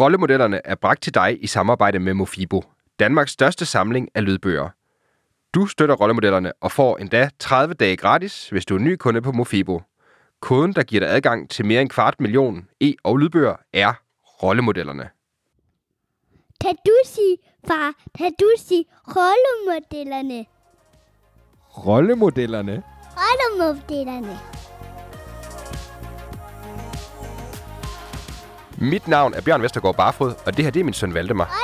Rollemodellerne er bragt til dig i samarbejde med Mofibo, Danmarks største samling af lydbøger. Du støtter rollemodellerne og får endda 30 dage gratis, hvis du er ny kunde på Mofibo. Koden, der giver dig adgang til mere end kvart million e- og lydbøger, er rollemodellerne. Kan du sige, far, kan du sige rollemodellerne? Rollemodellerne? Rollemodellerne. Mit navn er Bjørn Vestergaard Barfod, og det her det er min søn Valdemar.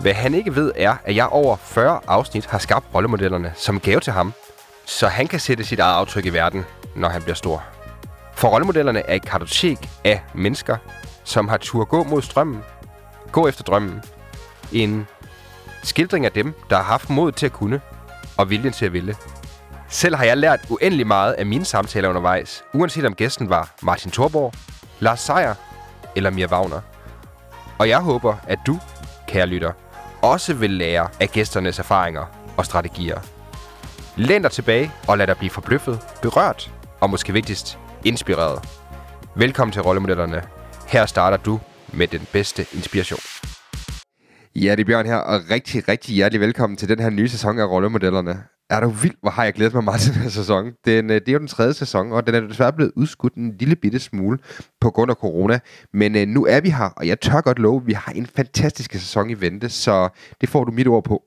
Hvad han ikke ved er, at jeg over 40 afsnit har skabt rollemodellerne som gave til ham, så han kan sætte sit eget aftryk i verden, når han bliver stor. For rollemodellerne er et kartotek af mennesker, som har tur gå mod strømmen, gå efter drømmen. En skildring af dem, der har haft mod til at kunne, og viljen til at ville. Selv har jeg lært uendelig meget af mine samtaler undervejs, uanset om gæsten var Martin Thorborg, Lars Seier eller Mia Wagner. Og jeg håber, at du, kære lytter, også vil lære af gæsternes erfaringer og strategier. Læn dig tilbage og lad dig blive forbløffet, berørt og måske vigtigst, inspireret. Velkommen til Rollemodellerne. Her starter du med den bedste inspiration. Ja, det er Bjørn her, og rigtig, rigtig hjertelig velkommen til den her nye sæson af Rollemodellerne. Er du vild, hvor har jeg glædet mig meget til den her sæson. Den, øh, det er jo den tredje sæson, og den er desværre blevet udskudt en lille bitte smule på grund af corona. Men øh, nu er vi her, og jeg tør godt love, at vi har en fantastisk sæson i vente, så det får du mit ord på.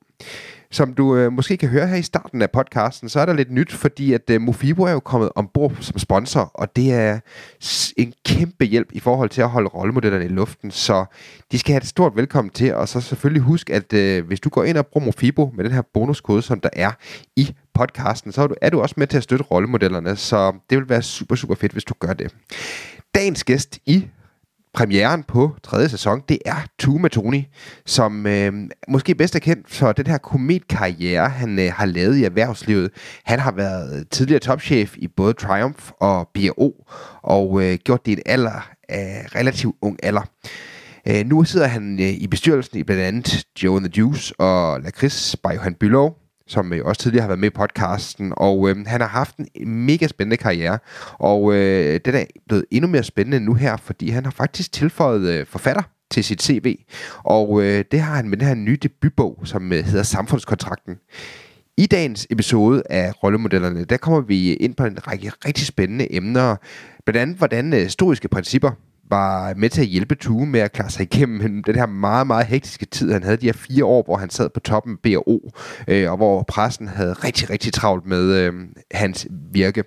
Som du øh, måske kan høre her i starten af podcasten, så er der lidt nyt, fordi at øh, Mofibo er jo kommet ombord som sponsor, og det er en kæmpe hjælp i forhold til at holde rollemodellerne i luften, så de skal have et stort velkommen til, og så selvfølgelig husk, at øh, hvis du går ind og bruger Mofibo med den her bonuskode, som der er i podcasten, så er du, er du også med til at støtte rollemodellerne, så det vil være super, super fedt, hvis du gør det. Dagens gæst i premieren på tredje sæson, det er Tue Tony, som øh, måske bedst er kendt for den her kometkarriere, han øh, har lavet i erhvervslivet. Han har været tidligere topchef i både Triumph og B&O, og øh, gjort det i en alder af relativt ung alder. Øh, nu sidder han øh, i bestyrelsen i blandt andet Joe and the Juice og Lakris by Johan Bylov, som øh, også tidligere har været med i podcasten, og øh, han har haft en mega spændende karriere, og øh, den er blevet endnu mere spændende nu her, fordi han har faktisk tilføjet øh, forfatter til sit CV, og øh, det har han med den her nye debutbog, som øh, hedder Samfundskontrakten. I dagens episode af Rollemodellerne, der kommer vi ind på en række rigtig spændende emner, blandt andet hvordan øh, historiske principper var med til at hjælpe Tue med at klare sig igennem den her meget, meget hektiske tid. Han havde de her fire år, hvor han sad på toppen B&O, øh, og hvor pressen havde rigtig, rigtig travlt med øh, hans virke.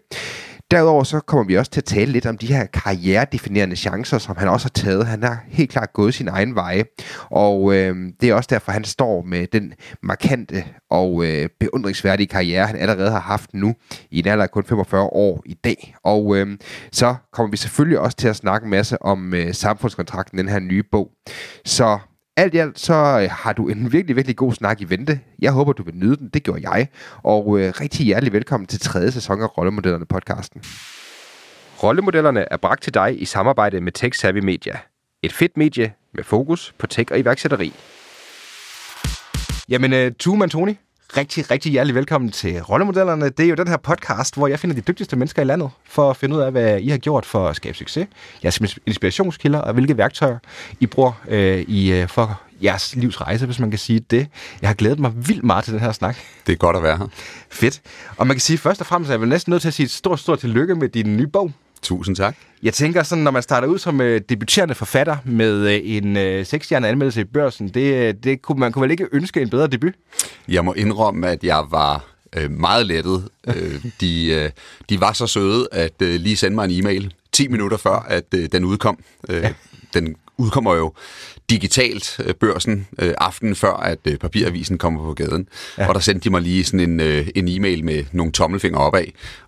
Derudover så kommer vi også til at tale lidt om de her karrieredefinerende chancer, som han også har taget. Han har helt klart gået sin egen vej, og øh, det er også derfor, han står med den markante og øh, beundringsværdige karriere, han allerede har haft nu i en alder af kun 45 år i dag. Og øh, så kommer vi selvfølgelig også til at snakke en masse om øh, samfundskontrakten, den her nye bog. Så alt i alt, så øh, har du en virkelig, virkelig god snak i vente. Jeg håber, du vil nyde den. Det gjorde jeg. Og øh, rigtig hjertelig velkommen til tredje sæson af Rollemodellerne podcasten. Rollemodellerne er bragt til dig i samarbejde med Tech Savvy Media. Et fedt medie med fokus på tech og iværksætteri. Jamen, uh, Tuman Tony, rigtig, rigtig hjertelig velkommen til Rollemodellerne. Det er jo den her podcast, hvor jeg finder de dygtigste mennesker i landet, for at finde ud af, hvad I har gjort for at skabe succes, jeres inspirationskilder, og hvilke værktøjer I bruger øh, i, øh, for jeres livsrejse, hvis man kan sige det. Jeg har glædet mig vildt meget til den her snak. Det er godt at være her. Fedt. Og man kan sige, først og fremmest er jeg vel næsten nødt til at sige et stort, stort tillykke med din nye bog. Tusind tak. Jeg tænker sådan, når man starter ud som øh, debuterende forfatter med øh, en øh, seksstjernet anmeldelse i børsen, det, øh, det kunne, man kunne vel ikke ønske en bedre debut? Jeg må indrømme, at jeg var øh, meget lettet. Øh, de, øh, de var så søde at øh, lige sende mig en e-mail 10 minutter før, at øh, den udkom. Øh, ja. Den udkommer jo digitalt øh, børsen øh, aftenen før, at øh, papiravisen kommer på gaden. Ja. Og der sendte de mig lige sådan en, øh, en e-mail med nogle tommelfingre opad.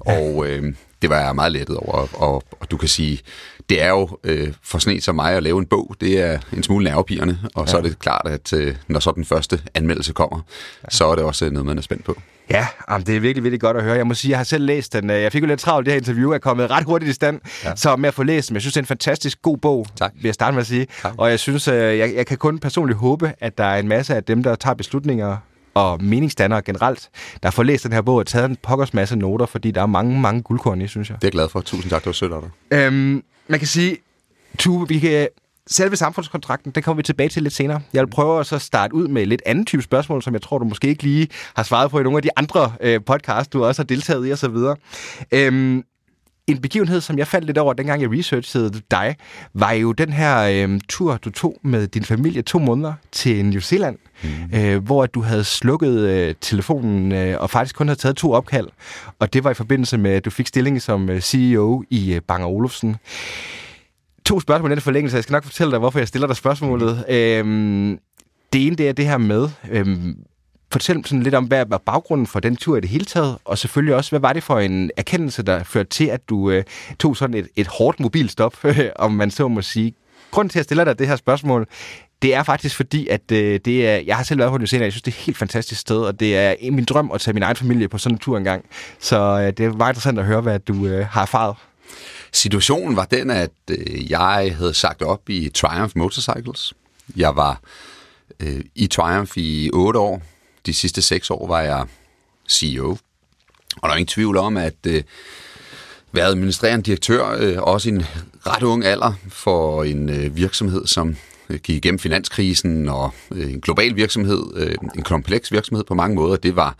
Ja. Og øh, det var jeg meget lettet over. Og, og du kan sige, det er jo øh, for en som mig at lave en bog, det er en smule nervepirrende. Og ja. så er det klart, at øh, når så den første anmeldelse kommer, ja. så er det også noget, man er spændt på. Ja, jamen, det er virkelig, virkelig godt at høre. Jeg må sige, jeg har selv læst den. Jeg fik jo lidt travlt, det her interview er kommet ret hurtigt i stand. Ja. Så med at få læst den, jeg synes, det er en fantastisk god bog, tak. vil jeg starte med at sige. Tak. Og jeg synes, jeg, jeg kan kun personligt håbe, at der er en masse af dem, der tager beslutninger og meningsdannere generelt, der får læst den her bog og taget en pokkers masse noter, fordi der er mange, mange guldkorn i, synes jeg. Det er jeg glad for. Tusind tak, det var sødt af dig. Øhm, man kan sige, tu, vi kan, selve samfundskontrakten, den kommer vi tilbage til lidt senere. Jeg vil prøve at så starte ud med et lidt anden type spørgsmål, som jeg tror, du måske ikke lige har svaret på i nogle af de andre øh, podcasts, du også har deltaget i osv. Øhm, en begivenhed, som jeg faldt lidt over, dengang jeg researchede dig, var jo den her øh, tur, du tog med din familie to måneder til New Zealand, mm. øh, hvor du havde slukket øh, telefonen øh, og faktisk kun havde taget to opkald. Og det var i forbindelse med, at du fik stilling som øh, CEO i øh, Bang Olufsen. To spørgsmål i den forlængelse. Jeg skal nok fortælle dig, hvorfor jeg stiller dig spørgsmålet. Øhm, det ene det er det her med, Øhm, fortæl sådan lidt om, hvad var baggrunden for den tur i det hele taget, og selvfølgelig også, hvad var det for en erkendelse, der førte til, at du øh, tog sådan et, et hårdt mobilstop, om man så må sige. Grunden til, at jeg stiller dig det her spørgsmål, det er faktisk fordi, at øh, det er, jeg har selv været på New Zealand, jeg synes, det er et helt fantastisk sted, og det er min drøm at tage min egen familie på sådan en tur engang. Så øh, det er meget interessant at høre, hvad du øh, har erfaret. Situationen var den, at øh, jeg havde sagt op i Triumph Motorcycles. Jeg var øh, i Triumph i otte år, de sidste seks år var jeg CEO. Og der er ingen tvivl om, at øh, være administrerende direktør, øh, også i en ret ung alder for en øh, virksomhed, som øh, gik igennem finanskrisen og øh, en global virksomhed, øh, en kompleks virksomhed på mange måder, det var,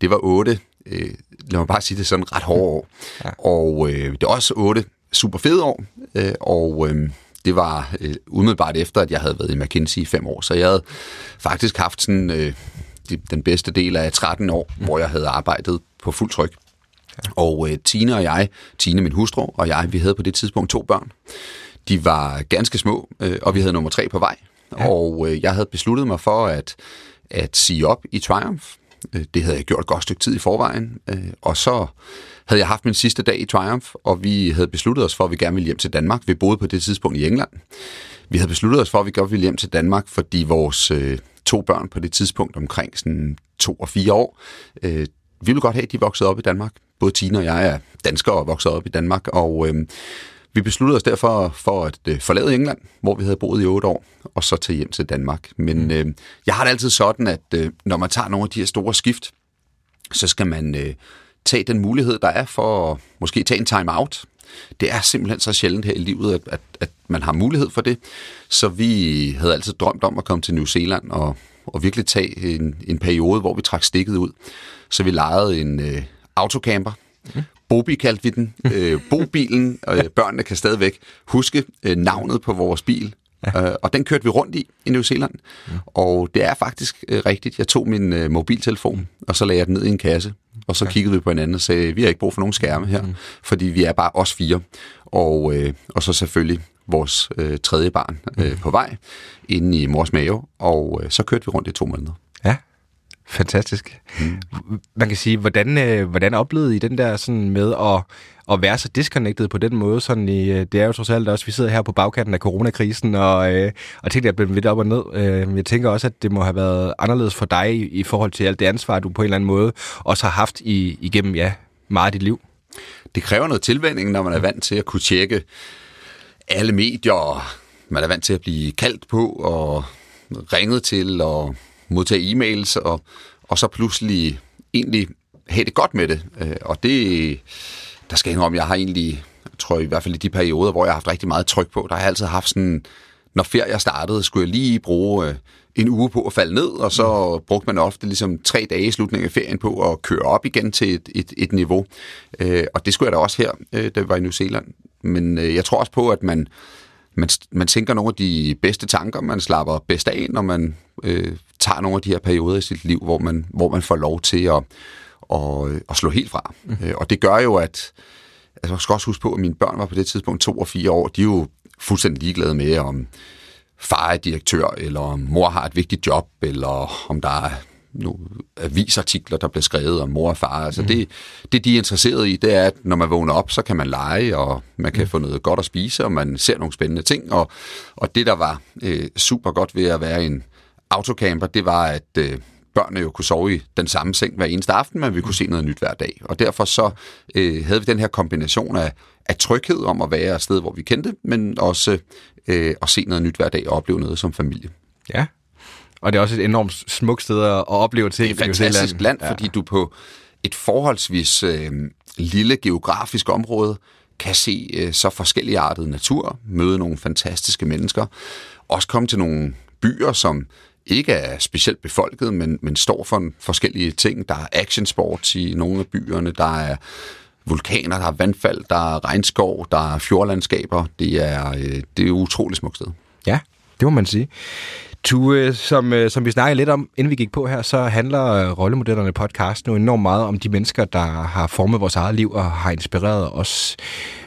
det var otte, øh, lad mig bare sige det sådan, ret hårde år. Ja. Og øh, det er også otte super fede år, øh, og øh, det var øh, umiddelbart efter, at jeg havde været i McKinsey i fem år, så jeg havde faktisk haft sådan... Øh, de, den bedste del af 13 år, mm. hvor jeg havde arbejdet på fuld tryk. Ja. Og øh, Tine og jeg, Tine min hustru og jeg, vi havde på det tidspunkt to børn. De var ganske små, øh, og vi havde nummer tre på vej. Ja. Og øh, jeg havde besluttet mig for at, at sige op i Triumph. Øh, det havde jeg gjort et godt stykke tid i forvejen. Øh, og så havde jeg haft min sidste dag i Triumph, og vi havde besluttet os for, at vi gerne ville hjem til Danmark. Vi boede på det tidspunkt i England. Vi havde besluttet os for, at vi godt ville hjem til Danmark, fordi vores øh, to børn på det tidspunkt omkring sådan to og fire år. Vi ville godt have, at de voksede op i Danmark. Både Tina og jeg er danskere og vokset op i Danmark, og øh, vi besluttede os derfor for at øh, forlade England, hvor vi havde boet i otte år, og så tage hjem til Danmark. Men mm. øh, jeg har det altid sådan, at øh, når man tager nogle af de her store skift, så skal man øh, tage den mulighed, der er for at måske tage en time-out. Det er simpelthen så sjældent her i livet, at, at, at man har mulighed for det. Så vi havde altid drømt om at komme til New Zealand og, og virkelig tage en, en periode, hvor vi trak stikket ud. Så vi lejede en øh, autocamper. Mm. Bobi kaldte vi den. Øh, bobilen. Øh, børnene kan stadigvæk huske øh, navnet på vores bil. Ja. Øh, og den kørte vi rundt i i New Zealand. Ja. Og det er faktisk øh, rigtigt. Jeg tog min øh, mobiltelefon, og så lagde jeg den ned i en kasse. Og så ja. kiggede vi på hinanden og sagde, vi har ikke brug for nogen skærme her, mm. fordi vi er bare os fire. Og, øh, og så selvfølgelig vores øh, tredje barn øh, mm. på vej inde i mors mave, og øh, så kørte vi rundt i to måneder. Ja, fantastisk. Mm. Man kan sige, hvordan, øh, hvordan oplevede I den der sådan med at, at være så disconnected på den måde? Sådan i, øh, det er jo trods alt også, vi sidder her på bagkanten af coronakrisen, og, øh, og tingene er blevet lidt op og ned. Øh, jeg tænker også, at det må have været anderledes for dig i, i forhold til alt det ansvar, du på en eller anden måde også har haft i, igennem ja, meget af dit liv. Det kræver noget tilvænding, når man er vant til at kunne tjekke alle medier, man er vant til at blive kaldt på og ringet til og modtage e-mails, og, og så pludselig egentlig have det godt med det. Øh, og det, der skal jeg om, jeg har egentlig, jeg tror i hvert fald i de perioder, hvor jeg har haft rigtig meget tryk på, der har jeg altid haft sådan, når ferie startede, skulle jeg lige bruge øh, en uge på at falde ned, og så mm. brugte man ofte ligesom tre dage i slutningen af ferien på at køre op igen til et, et, et niveau. Øh, og det skulle jeg da også her, da jeg var i New Zealand. Men jeg tror også på, at man, man, man tænker nogle af de bedste tanker, man slapper bedst af, når man øh, tager nogle af de her perioder i sit liv, hvor man, hvor man får lov til at, at, at slå helt fra. Mm. Øh, og det gør jo, at altså, jeg skal også huske på, at mine børn var på det tidspunkt to og fire år. De er jo fuldstændig ligeglade med, om far er direktør, eller om mor har et vigtigt job, eller om der er nogle avisartikler, der bliver skrevet om mor og far. Altså mm. det, det, de er interesseret i, det er, at når man vågner op, så kan man lege, og man kan mm. få noget godt at spise, og man ser nogle spændende ting. Og, og det, der var øh, super godt ved at være en autocamper, det var, at øh, børnene jo kunne sove i den samme seng hver eneste aften, men vi kunne se noget nyt hver dag. Og derfor så øh, havde vi den her kombination af, af tryghed om at være et sted, hvor vi kendte, men også øh, at se noget nyt hver dag og opleve noget som familie. Ja, og det er også et enormt smukt sted at opleve ting. Det er et fantastisk land, ja. fordi du på et forholdsvis øh, lille geografisk område kan se øh, så forskelligartet natur, møde nogle fantastiske mennesker, også komme til nogle byer, som ikke er specielt befolket, men, men står for forskellige ting. Der er actionsport i nogle af byerne, der er vulkaner, der er vandfald, der er regnskov, der er fjordlandskaber. Det er, øh, det er et utroligt smukt sted. Ja, det må man sige. Tue, som, øh, som vi snakkede lidt om, inden vi gik på her, så handler øh, rollemodellerne podcast nu enormt meget om de mennesker, der har formet vores eget liv og har inspireret os.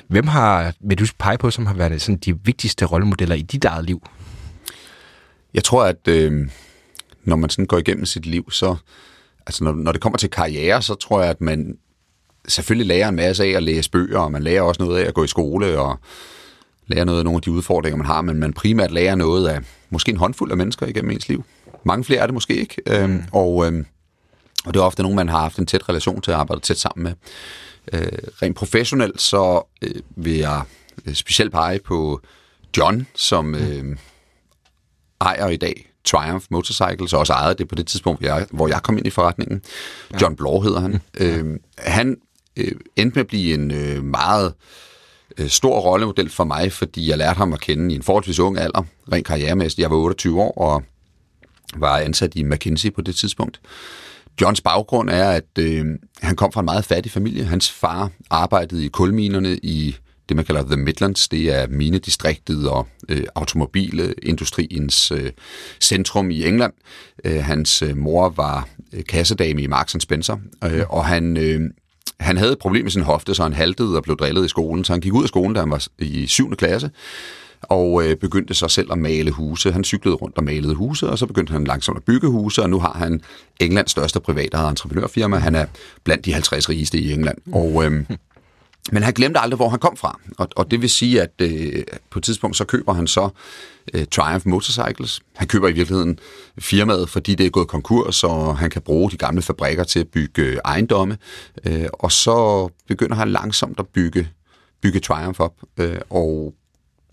Hvem har, vil du pege på, som har været sådan, de vigtigste rollemodeller i dit eget liv? Jeg tror, at øh, når man sådan går igennem sit liv, så altså når, når det kommer til karriere, så tror jeg, at man selvfølgelig lærer en masse af at læse bøger, og man lærer også noget af at gå i skole, og lære noget af nogle af de udfordringer, man har, men man primært lærer noget af måske en håndfuld af mennesker igennem ens liv. Mange flere er det måske ikke, øhm, mm. og, øhm, og det er ofte nogen, man har haft en tæt relation til at arbejde tæt sammen med. Øh, rent professionelt, så øh, vil jeg øh, specielt pege på John, som mm. øh, ejer i dag Triumph Motorcycles, og også ejede det på det tidspunkt, hvor jeg, hvor jeg kom ind i forretningen. Ja. John Blore hedder han. Mm. Øh, han øh, endte med at blive en øh, meget øh, stor rollemodel for mig, fordi jeg lærte ham at kende i en forholdsvis ung alder, rent karrieremæssigt. Jeg var 28 år og var ansat i McKinsey på det tidspunkt. Johns baggrund er, at øh, han kom fra en meget fattig familie. Hans far arbejdede i kulminerne i det, man kalder The Midlands. Det er minedistriktet og øh, automobilindustriens øh, centrum i England. Øh, hans øh, mor var øh, kassedame i Marks Spencer, øh, og han... Øh, han havde et problem med sin hofte, så han haltede og blev drillet i skolen. Så han gik ud af skolen, da han var i 7. klasse, og øh, begyndte så selv at male huse. Han cyklede rundt og malede huse, og så begyndte han langsomt at bygge huse, og nu har han Englands største private entreprenørfirma. Han er blandt de 50 rigeste i England. Og, øh, men han glemte aldrig, hvor han kom fra. Og, og det vil sige, at øh, på et tidspunkt så køber han så øh, Triumph Motorcycles. Han køber i virkeligheden firmaet, fordi det er gået konkurs, og han kan bruge de gamle fabrikker til at bygge øh, ejendomme. Øh, og så begynder han langsomt at bygge, bygge Triumph op. Øh, og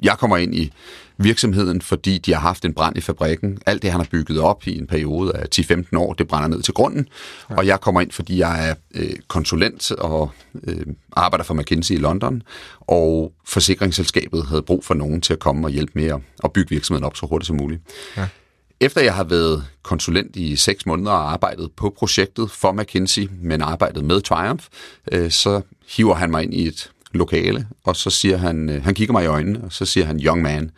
jeg kommer ind i virksomheden, fordi de har haft en brand i fabrikken. Alt det, han har bygget op i en periode af 10-15 år, det brænder ned til grunden. Ja. Og jeg kommer ind, fordi jeg er øh, konsulent og øh, arbejder for McKinsey i London, og forsikringsselskabet havde brug for nogen til at komme og hjælpe med at, at bygge virksomheden op så hurtigt som muligt. Ja. Efter jeg har været konsulent i seks måneder og arbejdet på projektet for McKinsey, men arbejdet med Triumph, øh, så hiver han mig ind i et lokale, og så siger han, øh, han kigger mig i øjnene, og så siger han, young man,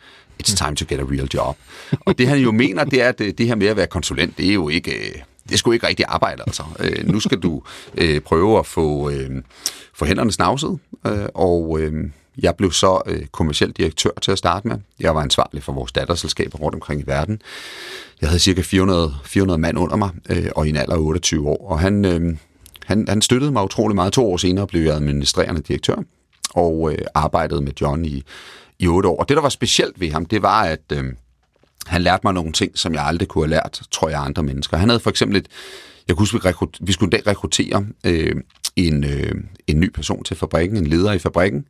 it's time to get a real job. Og det han jo mener, det er, at det, det her med at være konsulent, det er jo ikke, øh, det er sgu ikke rigtig arbejde, altså. Øh, nu skal du øh, prøve at få, øh, få hænderne snavset, øh, og øh, jeg blev så øh, kommersiel direktør til at starte med. Jeg var ansvarlig for vores datterselskaber rundt omkring i verden. Jeg havde cirka 400, 400 mand under mig, øh, og i en alder af 28 år. Og han, øh, han, han støttede mig utrolig meget. To år senere blev jeg administrerende direktør og øh, arbejdede med John i, i otte år. Og det, der var specielt ved ham, det var, at øh, han lærte mig nogle ting, som jeg aldrig kunne have lært, tror jeg, andre mennesker. Han havde for eksempel et, jeg kunne huske, vi, vi skulle en dag rekruttere øh, en, øh, en ny person til fabrikken, en leder i fabrikken,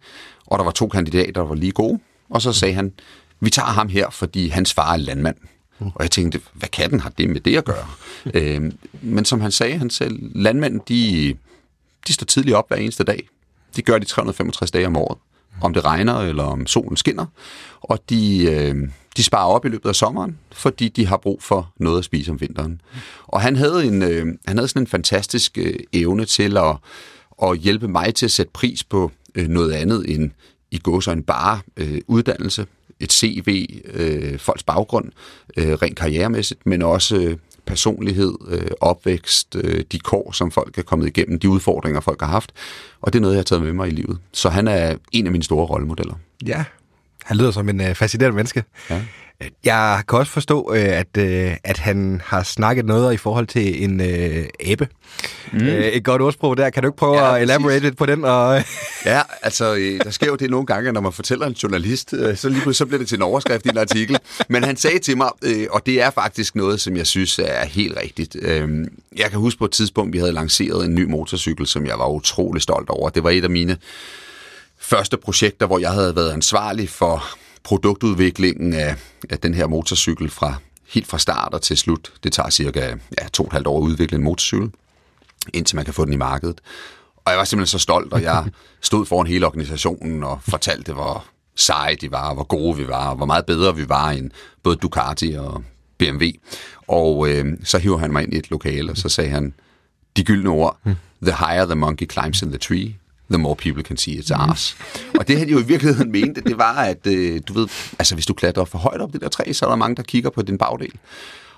og der var to kandidater, der var lige gode, og så sagde han, vi tager ham her, fordi hans far er landmand. Og jeg tænkte, hvad kan den har det med det at gøre? øh, men som han sagde, han selv, landmænd, de, de står tidligt op hver eneste dag. De gør de 365 dage om året. Om det regner, eller om solen skinner. Og de, øh, de sparer op i løbet af sommeren, fordi de har brug for noget at spise om vinteren. Og han havde, en, øh, han havde sådan en fantastisk øh, evne til at, at hjælpe mig til at sætte pris på øh, noget andet end i går så en bare øh, uddannelse, et CV, øh, folks baggrund, øh, rent karrieremæssigt, men også øh, personlighed, øh, opvækst, øh, de kår, som folk er kommet igennem, de udfordringer, folk har haft. Og det er noget, jeg har taget med mig i livet. Så han er en af mine store rollemodeller. Ja, han lyder som en øh, fascinerende menneske. Ja. Jeg kan også forstå, øh, at, øh, at han har snakket noget i forhold til en øh, abe. Mm. Øh, et godt ordsprog der. Kan du ikke prøve ja, at elaborate lidt på den? Og... ja, altså, der sker jo det nogle gange, når man fortæller en journalist, så lige så bliver det til en overskrift i en artikel. Men han sagde til mig, og det er faktisk noget, som jeg synes er helt rigtigt. Jeg kan huske på et tidspunkt, vi havde lanceret en ny motorcykel, som jeg var utrolig stolt over. Det var et af mine første projekter, hvor jeg havde været ansvarlig for produktudviklingen af, af den her motorcykel fra helt fra start og til slut. Det tager cirka ja, to og et halvt år at udvikle en motorcykel, indtil man kan få den i markedet. Og jeg var simpelthen så stolt, og jeg stod foran hele organisationen og fortalte, hvor seje de var, hvor gode vi var, og hvor meget bedre vi var end både Ducati og BMW. Og øh, så hiver han mig ind i et lokale, og så sagde han de gyldne ord, the higher the monkey climbs in the tree, the more people can see its arse. Og det han jo i virkeligheden mente, det var, at øh, du ved, altså hvis du klatrer for højt op det der træ, så er der mange, der kigger på din bagdel.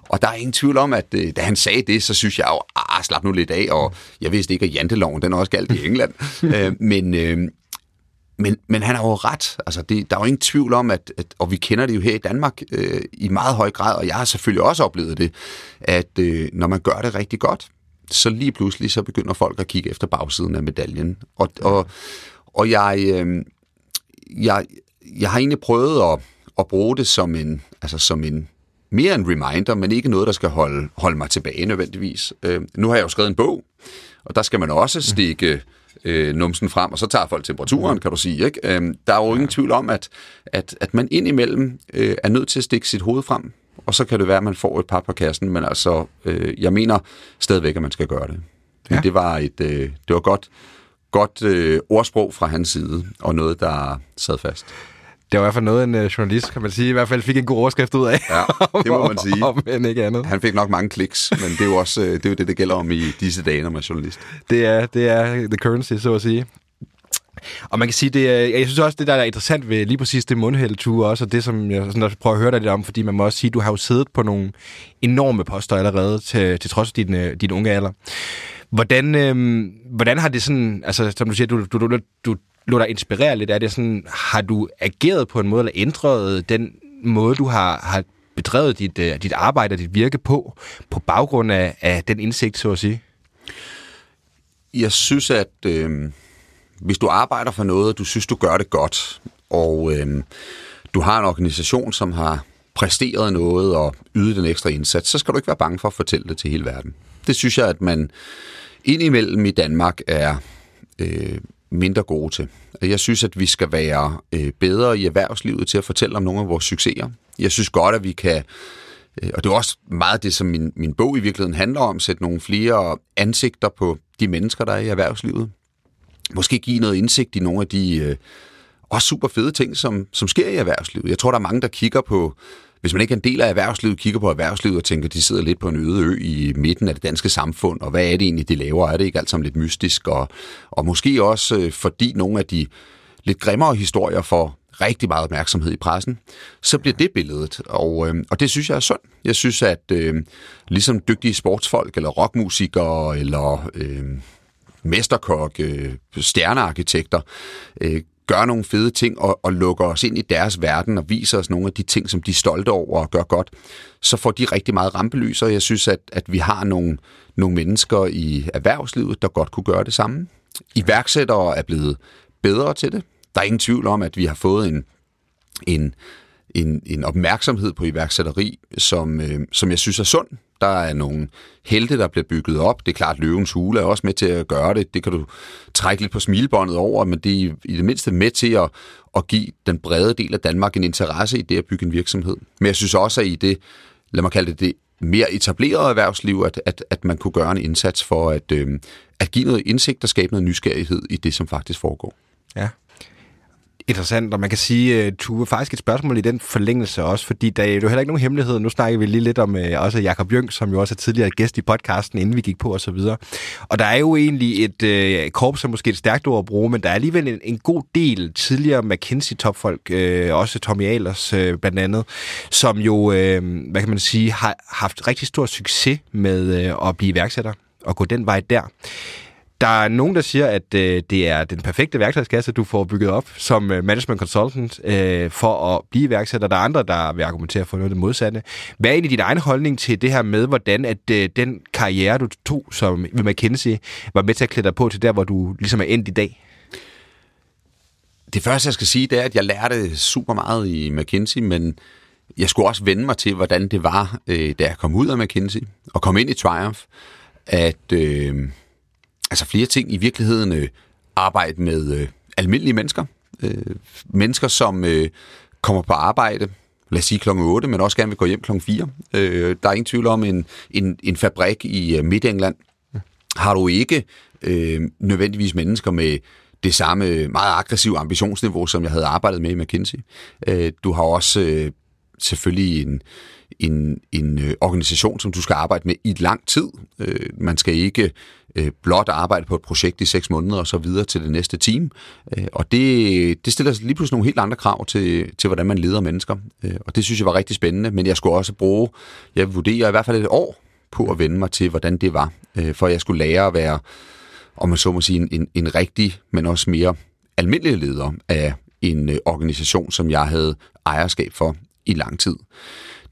Og der er ingen tvivl om, at øh, da han sagde det, så synes jeg jo, ah, slap nu lidt af, og jeg vidste ikke, at janteloven, den er også galt i England. øh, men, øh, men, men han har jo ret. Altså, det, der er jo ingen tvivl om, at, at og vi kender det jo her i Danmark øh, i meget høj grad, og jeg har selvfølgelig også oplevet det, at øh, når man gør det rigtig godt, så lige pludselig så begynder folk at kigge efter bagsiden af medaljen. Og, og, og jeg, øh, jeg, jeg har egentlig prøvet at, at bruge det som en, altså som en mere en reminder, men ikke noget, der skal holde, holde mig tilbage nødvendigvis. Øh, nu har jeg jo skrevet en bog, og der skal man også stikke øh, numsen frem, og så tager folk temperaturen, kan du sige. Ikke? Øh, der er jo ingen tvivl om, at, at, at man indimellem øh, er nødt til at stikke sit hoved frem, og så kan det være, at man får et par på kassen, men altså, øh, jeg mener stadigvæk, at man skal gøre det. Ja. Det var et, øh, det var godt, godt øh, ordsprog fra hans side, og noget, der sad fast. Det var i hvert fald noget, en uh, journalist, kan man sige, i hvert fald fik en god overskrift ud af. Ja, det må man sige. om, men ikke andet. Han fik nok mange kliks, men det er jo også øh, det, er jo det, det gælder om i disse dage, når man er journalist. Det er, det er the currency, så at sige. Og man kan sige, det øh, jeg synes også, det der er interessant ved lige præcis det mundhældeture også, og det, som jeg sådan, prøver at høre dig lidt om, fordi man må også sige, du har jo siddet på nogle enorme poster allerede, til, til trods af din, øh, din unge alder. Hvordan, øh, hvordan har det sådan, altså som du siger, du, du, du, du lå dig inspirere lidt af det, sådan, har du ageret på en måde, eller ændret den måde, du har, har bedrevet dit, uh, dit arbejde og dit virke på, på baggrund af, af den indsigt, så at sige? Jeg synes, at øh, hvis du arbejder for noget, du synes, du gør det godt, og øh, du har en organisation, som har præsteret noget og ydet den ekstra indsats, så skal du ikke være bange for at fortælle det til hele verden. Det synes jeg, at man indimellem i Danmark er øh, mindre gode til. Jeg synes, at vi skal være øh, bedre i erhvervslivet til at fortælle om nogle af vores succeser. Jeg synes godt, at vi kan, øh, og det er også meget det, som min, min bog i virkeligheden handler om, sætte nogle flere ansigter på de mennesker, der er i erhvervslivet. Måske give noget indsigt i nogle af de øh, også super fede ting, som, som sker i erhvervslivet. Jeg tror, der er mange, der kigger på hvis man ikke er en del af erhvervslivet, kigger på erhvervslivet og tænker, de sidder lidt på en øde ø i midten af det danske samfund, og hvad er det egentlig, de laver? Er det ikke alt sammen lidt mystisk? Og, og måske også øh, fordi nogle af de lidt grimmere historier får rigtig meget opmærksomhed i pressen, så bliver det billedet. Og, øh, og det synes jeg er sundt. Jeg synes, at øh, ligesom dygtige sportsfolk, eller rockmusikere, eller øh, mesterkokke, stjernearkitekter, øh, gør nogle fede ting og, og lukker os ind i deres verden og viser os nogle af de ting, som de er stolte over og gør godt, så får de rigtig meget rampelys, og jeg synes, at, at vi har nogle, nogle mennesker i erhvervslivet, der godt kunne gøre det samme. Iværksættere er blevet bedre til det. Der er ingen tvivl om, at vi har fået en, en, en, en opmærksomhed på iværksætteri, som, øh, som jeg synes er sund. Der er nogle helte, der bliver bygget op. Det er klart, at løvens hule er også med til at gøre det. Det kan du trække lidt på smilbåndet over, men det er i det mindste med til at, at give den brede del af Danmark en interesse i det at bygge en virksomhed. Men jeg synes også, at i det, lad mig kalde det det, mere etablerede erhvervsliv, at, at, at man kunne gøre en indsats for at, øh, at give noget indsigt og skabe noget nysgerrighed i det, som faktisk foregår. Ja, interessant, og man kan sige, øh, du er faktisk et spørgsmål i den forlængelse også, fordi der er jo heller ikke nogen hemmelighed. Nu snakker vi lige lidt om øh, også Jakob Jøng, som jo også er tidligere gæst i podcasten, inden vi gik på og så videre. Og der er jo egentlig et øh, korps, som måske et stærkt ord at bruge, men der er alligevel en, en god del tidligere McKinsey-topfolk, øh, også Tommy Ahlers øh, blandt andet, som jo, øh, hvad kan man sige, har haft rigtig stor succes med øh, at blive iværksætter og gå den vej der. Der er nogen, der siger, at øh, det er den perfekte værktøjskasse, du får bygget op som øh, management consultant øh, for at blive iværksætter. Der er andre, der vil argumentere for noget af det modsatte. Hvad er egentlig din egen holdning til det her med, hvordan at øh, den karriere, du tog som ved McKinsey, var med til at klæde dig på til der, hvor du ligesom er endt i dag? Det første, jeg skal sige, det er, at jeg lærte super meget i McKinsey, men jeg skulle også vende mig til, hvordan det var, øh, da jeg kom ud af McKinsey og kom ind i Triumph, at... Øh, altså flere ting i virkeligheden øh, arbejde med øh, almindelige mennesker. Øh, mennesker, som øh, kommer på arbejde, lad os sige klokken 8, men også gerne vil gå hjem klokken 4. Øh, der er ingen tvivl om en, en, en fabrik i øh, Midt-England, har du ikke øh, nødvendigvis mennesker med det samme øh, meget aggressive ambitionsniveau, som jeg havde arbejdet med i McKinsey. Øh, du har også øh, selvfølgelig en, en, en øh, organisation, som du skal arbejde med i lang tid. Øh, man skal ikke øh, blot arbejde på et projekt i seks måneder og så videre til det næste team. Øh, og det, det stiller lige pludselig nogle helt andre krav til, til hvordan man leder mennesker. Øh, og det synes jeg var rigtig spændende, men jeg skulle også bruge, jeg vurderer i hvert fald et år på at vende mig til, hvordan det var, øh, for jeg skulle lære at være, om man så må sige, en, en rigtig, men også mere almindelig leder af en øh, organisation, som jeg havde ejerskab for i lang tid.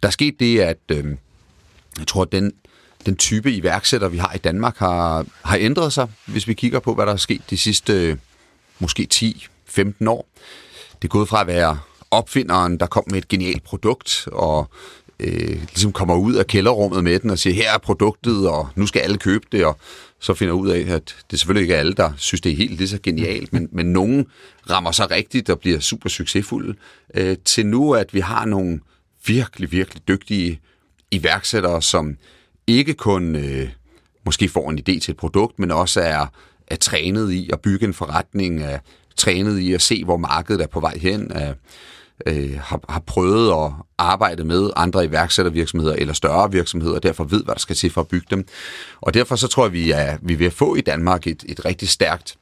Der skete det, at øh, jeg tror, at den, den type iværksætter, vi har i Danmark, har, har ændret sig, hvis vi kigger på, hvad der er sket de sidste øh, måske 10-15 år. Det er gået fra at være opfinderen, der kom med et genialt produkt, og øh, ligesom kommer ud af kælderrummet med den og siger, her er produktet, og nu skal alle købe det, og så finder ud af, at det selvfølgelig ikke er alle, der synes, det er helt lige så genialt, men, men nogen rammer sig rigtigt og bliver super succesfulde, øh, til nu, at vi har nogle virkelig, virkelig dygtige iværksættere, som ikke kun øh, måske får en idé til et produkt, men også er, er trænet i at bygge en forretning, er trænet i at se, hvor markedet er på vej hen, er, øh, har, har prøvet at arbejde med andre iværksættervirksomheder eller større virksomheder, og derfor ved, hvad der skal til for at bygge dem. Og derfor så tror jeg, vi er, vi er ved at få i Danmark et, et rigtig stærkt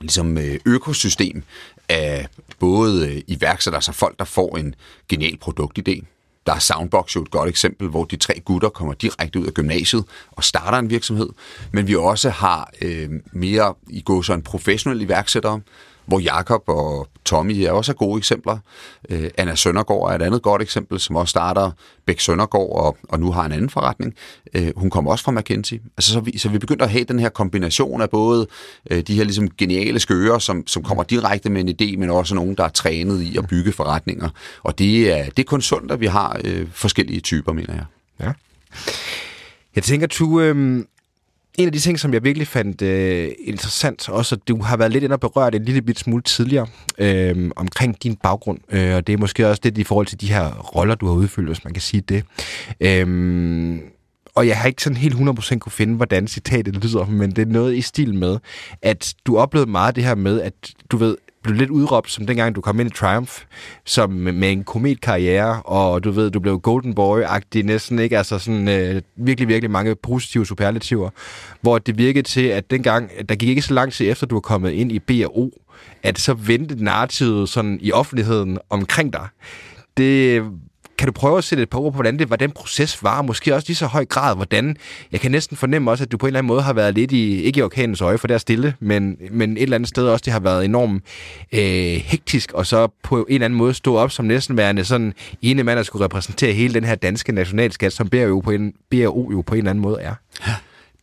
ligesom, øh, økosystem af både øh, iværksættere, altså folk, der får en genial produktidé, der er Soundbox jo et godt eksempel, hvor de tre gutter kommer direkte ud af gymnasiet og starter en virksomhed. Men vi også har øh, mere i går så en professionel iværksættere, hvor Jakob og Tommy er også gode eksempler. Øh, Anna Søndergaard er et andet godt eksempel, som også starter Bæk Søndergaard og, og nu har en anden forretning. Øh, hun kommer også fra McKinsey. Altså, så, vi, så vi begynder at have den her kombination af både øh, de her ligesom geniale skører, som, som kommer direkte med en idé, men også nogen, der er trænet i at bygge forretninger. Og det er, det er kun sundt, at vi har øh, forskellige typer, mener jeg. Ja. Jeg tænker, du, øh, en af de ting, som jeg virkelig fandt øh, interessant, også at du har været lidt ind og berørt en lille bit smule tidligere, øh, omkring din baggrund, øh, og det er måske også lidt i forhold til de her roller, du har udfyldt, hvis man kan sige det. Øh, og jeg har ikke sådan helt 100% kunne finde, hvordan citatet lyder, men det er noget i stil med, at du oplevede meget det her med, at du ved, blev lidt udråbt, som dengang du kom ind i Triumph, som med en kometkarriere, og du ved, du blev Golden Boy-agtig næsten, ikke? Altså sådan øh, virkelig, virkelig mange positive superlativer, hvor det virkede til, at dengang, der gik ikke så lang tid efter, du var kommet ind i B&O, at så vendte narrativet sådan i offentligheden omkring dig. Det kan du prøve at sætte et par ord på, hvordan, det, hvordan den proces var, måske også lige så høj grad, hvordan, jeg kan næsten fornemme også, at du på en eller anden måde har været lidt i, ikke i orkanens øje, for det er stille, men, men et eller andet sted også, det har været enormt øh, hektisk, og så på en eller anden måde stå op som næsten værende sådan ene mand, der skulle repræsentere hele den her danske nationalskat, som BRO på en, BRO jo på en eller anden måde er.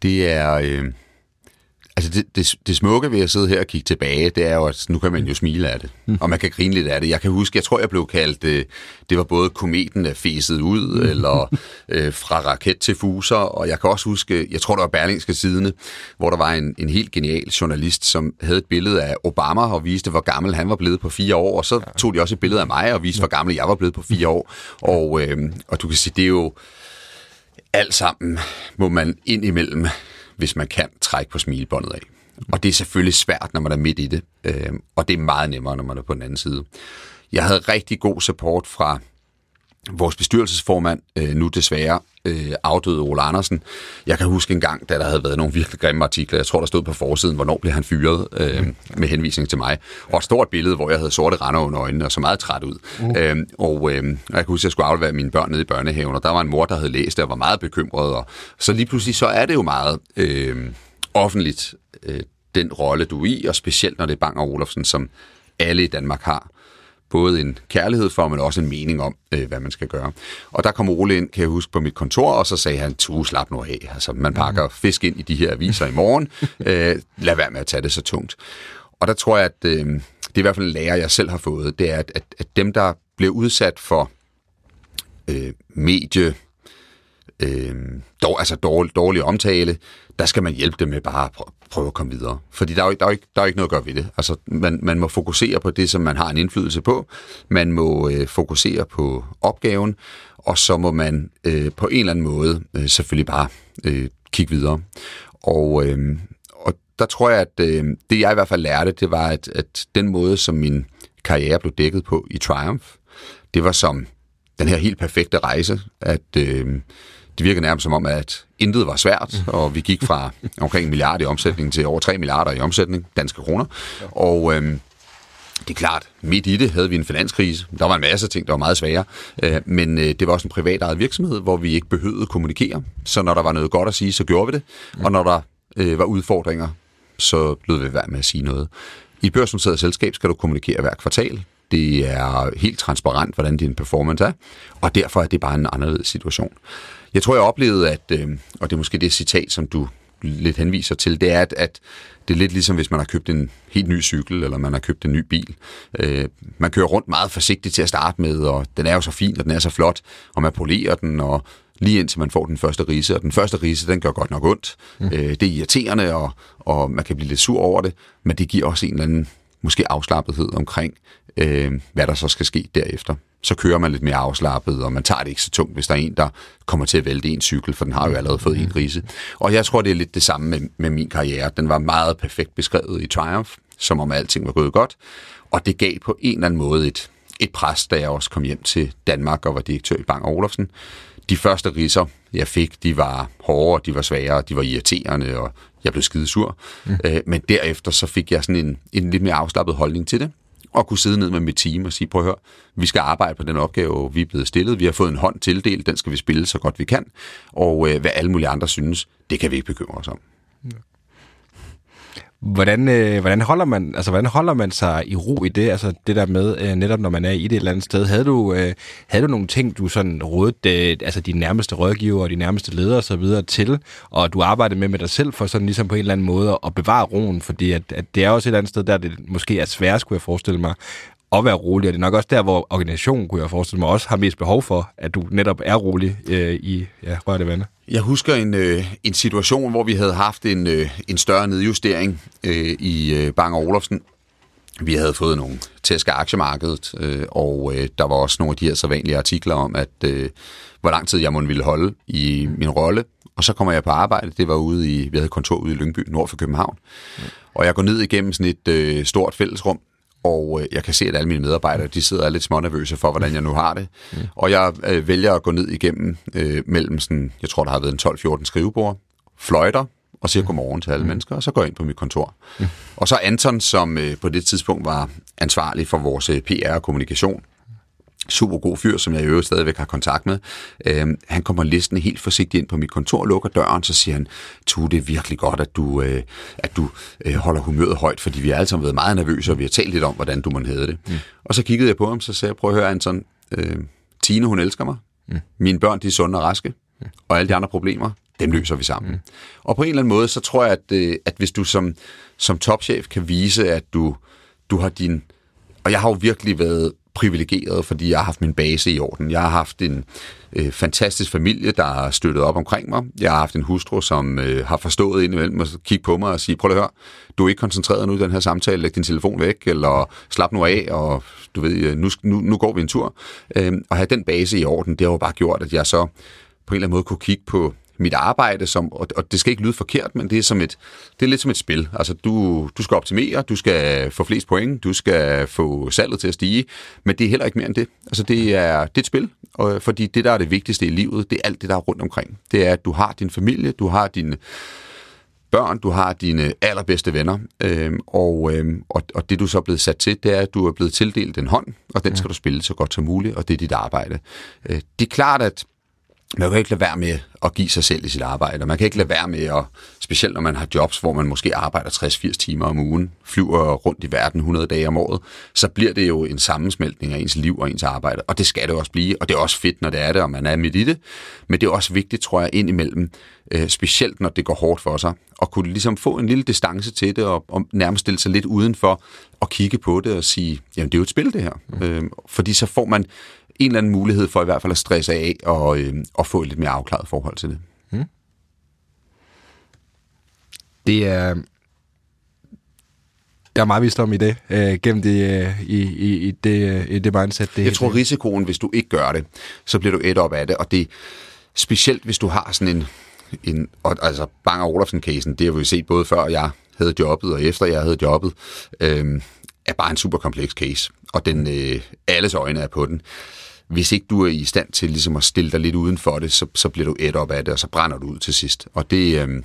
Det er... Øh Altså det, det, det smukke ved at sidde her og kigge tilbage, det er jo, at nu kan man jo smile af det, mm. og man kan grine lidt af det. Jeg kan huske, jeg tror, jeg blev kaldt, øh, det var både kometen, der fæset ud, mm. eller øh, fra raket til fuser, og jeg kan også huske, jeg tror, det var Berlingske Sidene, hvor der var en, en helt genial journalist, som havde et billede af Obama og viste, hvor gammel han var blevet på fire år, og så tog de også et billede af mig og viste, hvor gammel jeg var blevet på fire år. Og, øh, og du kan sige, det er jo alt sammen, må man ind imellem hvis man kan trække på smilebåndet af. Og det er selvfølgelig svært, når man er midt i det, øh, og det er meget nemmere, når man er på den anden side. Jeg havde rigtig god support fra vores bestyrelsesformand, øh, nu desværre øh, afdøde Ole Andersen. Jeg kan huske en gang, da der havde været nogle virkelig grimme artikler. Jeg tror, der stod på forsiden, hvornår blev han fyret, øh, med henvisning til mig. Og et stort billede, hvor jeg havde sorte render under øjnene og så meget træt ud. Uh. Øh, og øh, jeg kan huske, at jeg skulle aflevere mine børn ned i børnehaven, og der var en mor, der havde læst det og var meget bekymret. Og så lige pludselig, så er det jo meget øh, offentligt, øh, den rolle, du er i, og specielt når det er Bang og Olufsen, som alle i Danmark har både en kærlighed for, men også en mening om, øh, hvad man skal gøre. Og der kom Ole ind, kan jeg huske, på mit kontor, og så sagde han, tu, slap nu af. Altså, man pakker fisk ind i de her aviser i morgen. Øh, lad være med at tage det så tungt. Og der tror jeg, at øh, det er i hvert fald en lærer, jeg selv har fået, det er, at, at, at dem, der bliver udsat for øh, medie, øh, dår, altså dårlig, dårlig omtale, der skal man hjælpe dem med bare at prøve at komme videre. Fordi der er jo, der er jo, ikke, der er jo ikke noget at gøre ved det. Altså, man, man må fokusere på det, som man har en indflydelse på. Man må øh, fokusere på opgaven, og så må man øh, på en eller anden måde øh, selvfølgelig bare øh, kigge videre. og, øh, og der tror jeg, at øh, det jeg i hvert fald lærte, det var, at, at den måde, som min karriere blev dækket på i Triumph, det var som den her helt perfekte rejse, at øh, det virkede nærmest som om, at intet var svært, og vi gik fra omkring en milliard i omsætning til over 3 milliarder i omsætning, danske kroner. Og øh, det er klart, midt i det havde vi en finanskrise. Der var en masse ting, der var meget svære. Øh, men øh, det var også en privat eget virksomhed, hvor vi ikke behøvede at kommunikere. Så når der var noget godt at sige, så gjorde vi det. Og når der øh, var udfordringer, så lød vi være med at sige noget. I et børsnoteret selskab skal du kommunikere hver kvartal. Det er helt transparent, hvordan din performance er, og derfor er det bare en anderledes situation. Jeg tror, jeg oplevede, at, øh, og det er måske det citat, som du lidt henviser til, det er, at, at det er lidt ligesom, hvis man har købt en helt ny cykel, eller man har købt en ny bil. Øh, man kører rundt meget forsigtigt til at starte med, og den er jo så fin, og den er så flot, og man polerer den, og lige indtil man får den første rise. Og den første rise, den gør godt nok ondt. Mm. Øh, det er irriterende, og, og man kan blive lidt sur over det, men det giver også en eller anden måske afslappethed omkring, øh, hvad der så skal ske derefter. Så kører man lidt mere afslappet, og man tager det ikke så tungt, hvis der er en, der kommer til at vælte en cykel, for den har jo allerede fået en rise. Og jeg tror, det er lidt det samme med, med min karriere. Den var meget perfekt beskrevet i Triumph, som om alting var gået godt. Og det gav på en eller anden måde et, et pres, da jeg også kom hjem til Danmark og var direktør i Bang Olufsen. De første riser, jeg fik, de var hårde, de var svære, de var irriterende, og jeg blev skidesur. Mm. Øh, men derefter så fik jeg sådan en, en lidt mere afslappet holdning til det, og kunne sidde ned med mit team og sige, prøv at høre, vi skal arbejde på den opgave, vi er blevet stillet. Vi har fået en hånd tildelt, den skal vi spille så godt vi kan. Og øh, hvad alle mulige andre synes, det kan vi ikke bekymre os om. Hvordan, øh, hvordan, holder man, altså, hvordan holder man sig i ro i det? Altså det der med, øh, netop når man er i det et eller andet sted. Havde du, øh, havde du nogle ting, du sådan rådede øh, altså dine nærmeste rådgiver og dine nærmeste ledere og så videre til, og du arbejdede med med dig selv for sådan ligesom på en eller anden måde at bevare roen? Fordi at, at det er også et eller andet sted, der det måske er svært, skulle jeg forestille mig, at være rolig, og det er nok også der, hvor organisationen, kunne jeg forestille mig, også har mest behov for, at du netop er rolig øh, i ja, rørte vande. Jeg husker en, øh, en situation, hvor vi havde haft en, øh, en større nedjustering øh, i øh, Bang Olufsen. Vi havde fået nogle tæsk af aktiemarkedet, øh, og øh, der var også nogle af de her så vanlige artikler om, at øh, hvor lang tid jeg måtte ville holde i min rolle. Og så kommer jeg på arbejde. Det var ude i, vi havde kontor ude i Lyngby, nord for København. Og jeg går ned igennem sådan et øh, stort fællesrum, og øh, jeg kan se, at alle mine medarbejdere, de sidder lidt smånervøse for, hvordan jeg nu har det. Mm. Og jeg øh, vælger at gå ned igennem øh, mellem sådan, jeg tror, der har været en 12-14 skrivebord, fløjter, og siger godmorgen til alle mm. mennesker, og så går jeg ind på mit kontor. Mm. Og så Anton, som øh, på det tidspunkt var ansvarlig for vores øh, PR og kommunikation, super god fyr, som jeg i øvrigt stadigvæk har kontakt med. Øhm, han kommer listen helt forsigtigt ind på mit kontor, lukker døren, så siger han, Tu, det er virkelig godt, at du, øh, at du øh, holder humøret højt, fordi vi har alle sammen været meget nervøse, og vi har talt lidt om, hvordan du må have det. Mm. Og så kiggede jeg på ham, så sagde jeg, prøv at høre, Anton, øh, Tine, hun elsker mig. Mm. Mine børn, de er sunde og raske. Mm. Og alle de andre problemer, dem løser vi sammen. Mm. Og på en eller anden måde, så tror jeg, at, øh, at hvis du som, som topchef kan vise, at du, du har din... Og jeg har jo virkelig været privilegeret, fordi jeg har haft min base i orden. Jeg har haft en øh, fantastisk familie, der har støttet op omkring mig. Jeg har haft en hustru, som øh, har forstået indimellem at kigge på mig og sige, prøv at høre, du er ikke koncentreret nu i den her samtale, læg din telefon væk, eller slap nu af, og du ved, øh, nu, nu, nu går vi en tur. Øh, og have den base i orden, det har jo bare gjort, at jeg så på en eller anden måde kunne kigge på mit arbejde, som, og, og det skal ikke lyde forkert, men det er, som et, det er lidt som et spil. Altså, du, du skal optimere, du skal få flest point, du skal få salget til at stige, men det er heller ikke mere end det. Altså, det er, det er et spil, og, fordi det, der er det vigtigste i livet, det er alt det, der er rundt omkring. Det er, at du har din familie, du har dine børn, du har dine allerbedste venner, øhm, og, øhm, og, og det du så er blevet sat til, det er, at du er blevet tildelt en hånd, og den skal du spille så godt som muligt, og det er dit arbejde. Øh, det er klart, at man kan ikke lade være med at give sig selv i sit arbejde. Man kan ikke lade være med at, specielt når man har jobs, hvor man måske arbejder 60-80 timer om ugen, flyver rundt i verden 100 dage om året, så bliver det jo en sammensmeltning af ens liv og ens arbejde. Og det skal det også blive, og det er også fedt, når det er det, og man er midt i det. Men det er også vigtigt, tror jeg, indimellem, øh, specielt når det går hårdt for sig, at kunne ligesom få en lille distance til det, og, og nærmest stille sig lidt udenfor, og kigge på det og sige, jamen det er jo et spil det her. Mm. Øh, fordi så får man en eller anden mulighed for i hvert fald at stresse af og, øh, og få et lidt mere afklaret forhold til det. Hmm. Det er... Der er meget visdom i det, øh, gennem det, øh, i, i, i, det, øh, i det mindset. Det, Jeg tror, risikoen, hvis du ikke gør det, så bliver du et op af det, og det specielt hvis du har sådan en en og, altså Bang Olufsen-casen, det har vi jo set både før jeg havde jobbet og efter jeg havde jobbet, øh, er bare en super kompleks case, og den, øh, alles øjne er på den. Hvis ikke du er i stand til ligesom at stille dig lidt uden for det, så, så bliver du et op af det, og så brænder du ud til sidst. Og det, øh,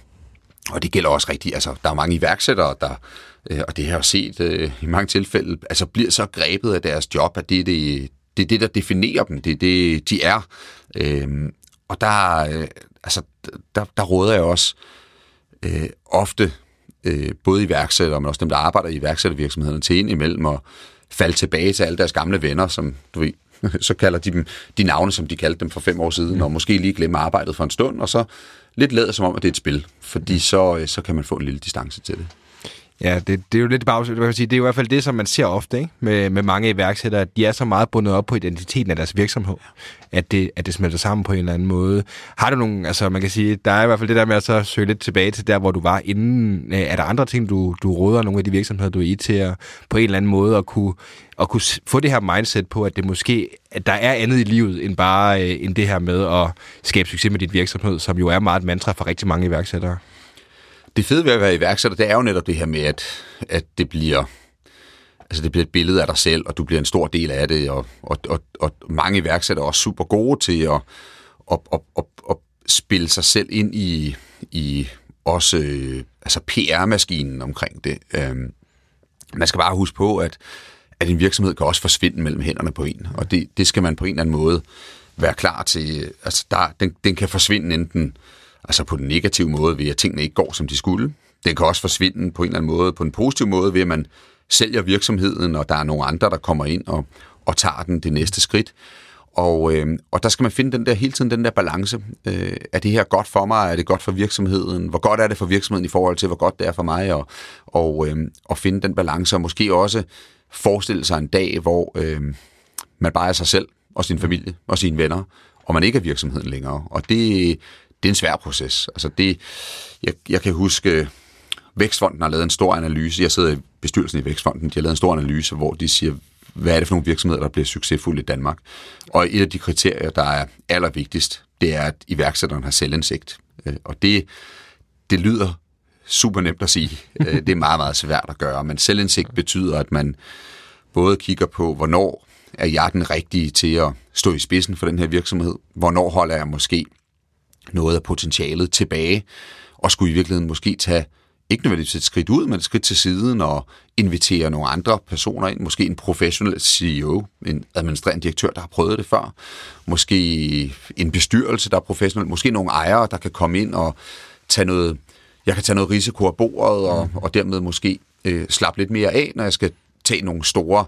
og det gælder også rigtigt, altså der er mange iværksættere, der, øh, og det har jeg set øh, i mange tilfælde, altså bliver så grebet af deres job, at det er det, det, er det der definerer dem, det er det, de er. Øh, og der, øh, altså, der, der råder jeg også øh, ofte øh, både iværksættere, men også dem, der arbejder i iværksættervirksomhederne, til ind imellem og falde tilbage til alle deres gamle venner, som du ved, så kalder de dem de navne, som de kaldte dem for fem år siden, og måske lige glemme arbejdet for en stund, og så lidt lader som om, at det er et spil, fordi så, øh, så kan man få en lille distance til det. Ja, det, det er jo lidt bare, hvad sige, det er jo i hvert fald det, som man ser ofte ikke? Med, med mange iværksættere, at de er så meget bundet op på identiteten af deres virksomhed, at det, at det smelter sammen på en eller anden måde. Har du nogen, altså man kan sige, der er i hvert fald det der med at så søge lidt tilbage til der, hvor du var inden. Øh, er der andre ting, du, du råder nogle af de virksomheder, du er i til at på en eller anden måde at kunne, at kunne få det her mindset på, at det måske, at der er andet i livet end bare øh, end det her med at skabe succes med dit virksomhed, som jo er meget et mantra for rigtig mange iværksættere? Det fede ved at være iværksætter, det er jo netop det her med, at, at det bliver altså det bliver et billede af dig selv, og du bliver en stor del af det, og, og, og, og mange iværksættere er også super gode til at, at, at, at, at spille sig selv ind i, i også øh, altså PR-maskinen omkring det. Øhm, man skal bare huske på, at, at en virksomhed kan også forsvinde mellem hænderne på en, og det, det skal man på en eller anden måde være klar til. Altså der, den, den kan forsvinde enten altså på den negative måde ved, at tingene ikke går, som de skulle. Den kan også forsvinde på en eller anden måde, på en positiv måde, ved at man sælger virksomheden, og der er nogle andre, der kommer ind og, og tager den det næste skridt. Og, øh, og der skal man finde den der hele tiden den der balance. Øh, er det her godt for mig? Er det godt for virksomheden? Hvor godt er det for virksomheden i forhold til, hvor godt det er for mig? Og, og, øh, og finde den balance, og måske også forestille sig en dag, hvor øh, man bare er sig selv og sin familie og sine venner, og man ikke er virksomheden længere. Og det, det er en svær proces. Altså det, jeg, jeg kan huske, Vækstfonden har lavet en stor analyse. Jeg sidder i bestyrelsen i Vækstfonden. De har lavet en stor analyse, hvor de siger, hvad er det for nogle virksomheder, der bliver succesfulde i Danmark? Og et af de kriterier, der er allervigtigst, det er, at iværksætteren har selvindsigt. Øh, og det, det lyder super nemt at sige. Øh, det er meget, meget svært at gøre. Men selvindsigt betyder, at man både kigger på, hvornår er jeg den rigtige til at stå i spidsen for den her virksomhed? Hvornår holder jeg måske noget af potentialet tilbage, og skulle i virkeligheden måske tage ikke nødvendigvis et skridt ud, men et skridt til siden og invitere nogle andre personer ind. Måske en professionel CEO, en administrerende direktør, der har prøvet det før. Måske en bestyrelse, der er professionel. Måske nogle ejere, der kan komme ind og tage noget, jeg kan tage noget risiko af bordet, og, og dermed måske øh, slappe lidt mere af, når jeg skal tage nogle store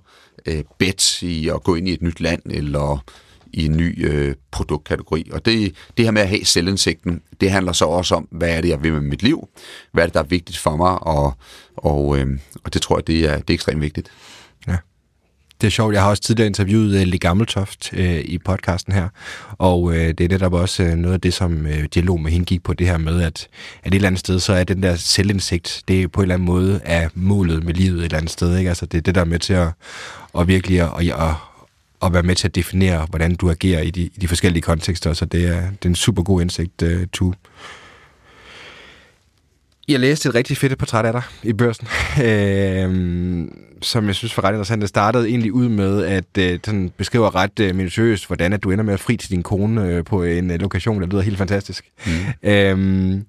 øh, bets i at gå ind i et nyt land, eller i en ny øh, produktkategori. Og det, det her med at have selvindsigten, det handler så også om, hvad er det, jeg vil med mit liv? Hvad er det, der er vigtigt for mig? Og, og, øh, og det tror jeg, det er, det er ekstremt vigtigt. Ja. Det er sjovt. Jeg har også tidligere interviewet øh, Le Gammeltoft øh, i podcasten her, og øh, det er netop også øh, noget af det, som øh, dialog med hende gik på, det her med, at, at et eller andet sted, så er den der selvindsigt, det er på en eller anden måde er målet med livet et eller andet sted. Ikke? Altså, det er det, der er med til at, at virkelig at, at, at være med til at definere, hvordan du agerer i de, i de forskellige kontekster. Så det er, det er en super god indsigt, uh, to. Jeg læste et rigtig fedt portræt af dig i børsen, øh, som jeg synes var ret interessant. Det startede egentlig ud med, at øh, den beskriver ret øh, minutiøst, hvordan at du ender med at fri til din kone øh, på en øh, lokation, der lyder helt fantastisk. Mm. Øh,